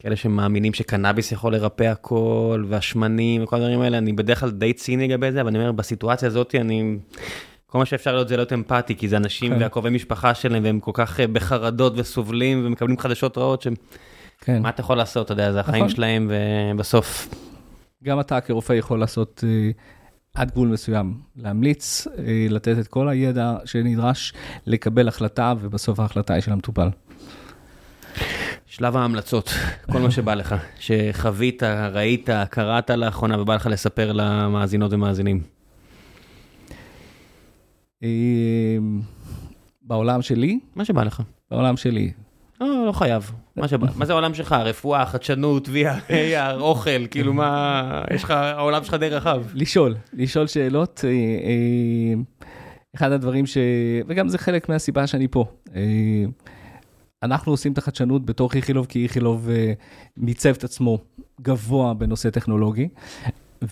כאלה שמאמינים שקנאביס יכול לרפא הכל, והשמנים וכל הדברים האלה, אני בדרך כלל די ציני לגבי זה, אבל אני אומר, בסיטואציה הזאת אני... כל מה שאפשר להיות זה להיות אמפתי, כי זה אנשים כן. והקרובי משפחה שלהם, והם כל כך בחרדות וסובלים ומקבלים חדשות רעות, שהם... כן. מה אתה יכול לעשות, אתה יודע, זה החיים נכון. שלהם, ובסוף... גם אתה כרופא יכול לעשות אה, עד גבול מסוים, להמליץ, אה, לתת את כל הידע שנדרש, לקבל החלטה, ובסוף ההחלטה היא של המטופל. שלב ההמלצות, כל מה שבא לך, שחווית, ראית, קראת לאחרונה ובא לך לספר למאזינות ומאזינים. אה, בעולם שלי? מה שבא לך. בעולם שלי. לא, לא חייב. מה, זה העולם שלך? רפואה, חדשנות, VR, אוכל, כאילו מה, יש לך, העולם שלך די רחב. לשאול, לשאול שאלות. אה, אה, אחד הדברים ש... וגם זה חלק מהסיבה שאני פה. אה, אנחנו עושים את החדשנות בתוך איכילוב, כי איכילוב מיצב את עצמו גבוה בנושא טכנולוגי,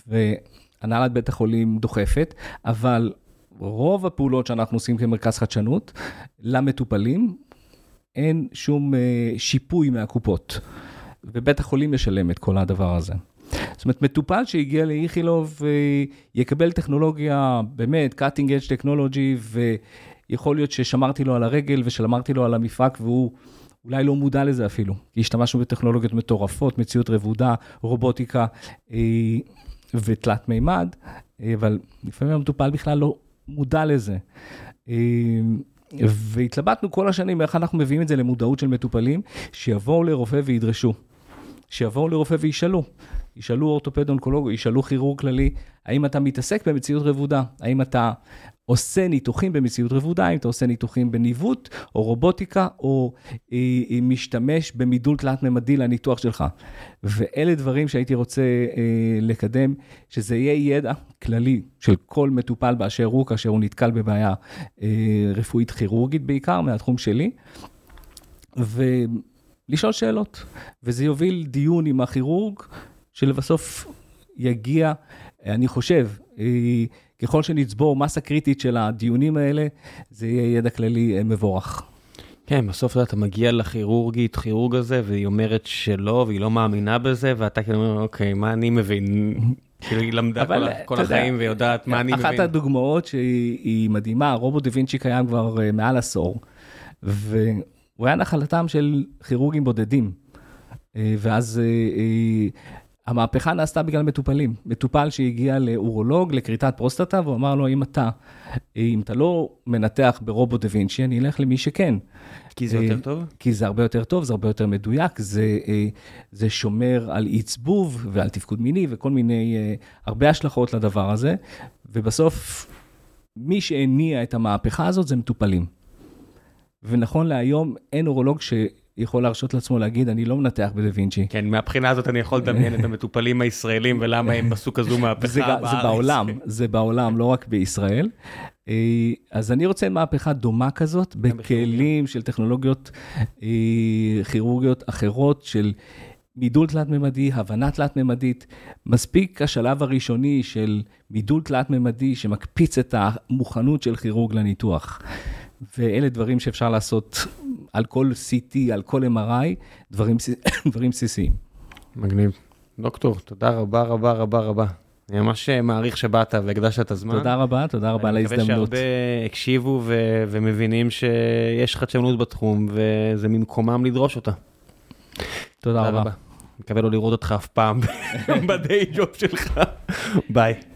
והנהלת בית החולים דוחפת, אבל רוב הפעולות שאנחנו עושים כמרכז חדשנות למטופלים, אין שום אה, שיפוי מהקופות, ובית החולים משלם את כל הדבר הזה. זאת אומרת, מטופל שהגיע לאיכילוב אה, יקבל טכנולוגיה, באמת, cutting edge technology, ויכול להיות ששמרתי לו על הרגל ושמרתי לו על המפרק, והוא אולי לא מודע לזה אפילו, כי השתמשנו בטכנולוגיות מטורפות, מציאות רבודה, רובוטיקה אה, ותלת מימד, אבל לפעמים המטופל בכלל לא מודע לזה. והתלבטנו כל השנים איך אנחנו מביאים את זה למודעות של מטופלים, שיבואו לרופא וידרשו, שיבואו לרופא וישאלו. ישאלו אורתופד אונקולוג, ישאלו כירורג כללי, האם אתה מתעסק במציאות רבודה? האם אתה עושה ניתוחים במציאות רבודה, אם אתה עושה ניתוחים בניווט, או רובוטיקה, או אה, אה, משתמש במידול תלת-ממדי לניתוח שלך. ואלה דברים שהייתי רוצה אה, לקדם, שזה יהיה ידע כללי של כל מטופל באשר הוא, כאשר הוא נתקל בבעיה רפואית כירורגית בעיקר, מהתחום שלי. ולשאול שאלות, וזה יוביל דיון עם הכירורג, שלבסוף יגיע, אני חושב, אה, ככל שנצבור מסה קריטית של הדיונים האלה, זה יהיה ידע כללי אה, מבורך. כן, בסוף אתה מגיע לכירורגית, כירורג הזה, והיא אומרת שלא, והיא לא מאמינה בזה, ואתה כאילו אומר, אוקיי, מה אני מבין? כאילו היא למדה כל, כל החיים ויודעת מה אני אחת מבין. אחת הדוגמאות שהיא מדהימה, רובוט דה וינצ'י קיים כבר אה, מעל עשור, והוא היה נחלתם של כירורגים בודדים. ואז המהפכה נעשתה בגלל מטופלים. מטופל שהגיע לאורולוג, לכריתת פרוסטטה, והוא אמר לו, אם אתה, אם אתה לא מנתח ברובוט דה וינצ'י, אני אלך למי שכן. כי זה יותר טוב? כי זה הרבה יותר טוב, זה הרבה יותר מדויק, זה, זה שומר על אי צבוב ועל תפקוד מיני וכל מיני, הרבה השלכות לדבר הזה, ובסוף, מי שהניע את המהפכה הזאת זה מטופלים. ונכון להיום, אין אורולוג ש... יכול להרשות לעצמו להגיד, אני לא מנתח בדה וינצ'י. כן, מהבחינה הזאת אני יכול לדמיין את המטופלים הישראלים ולמה הם עשו כזו מהפכה זה, בארץ. זה בעולם, זה בעולם, לא רק בישראל. אה, אז אני רוצה מהפכה דומה כזאת, בכלים של טכנולוגיות אה, כירורגיות אחרות, של מידול תלת-ממדי, הבנה תלת-ממדית. מספיק השלב הראשוני של מידול תלת-ממדי שמקפיץ את המוכנות של כירורג לניתוח. ואלה דברים שאפשר לעשות על כל CT, על כל MRI, דברים, דברים בסיסיים. מגניב. דוקטור, תודה רבה רבה רבה רבה. אני ממש אה, מעריך שבאת והקדשת את הזמן. תודה רבה, תודה רבה על ההזדמנות. אני מקווה שהרבה הקשיבו ו- ומבינים שיש חדשנות בתחום וזה ממקומם לדרוש אותה. תודה, תודה רבה. רבה. מקווה לא לראות אותך אף פעם בדיי ג'וב שלך. ביי.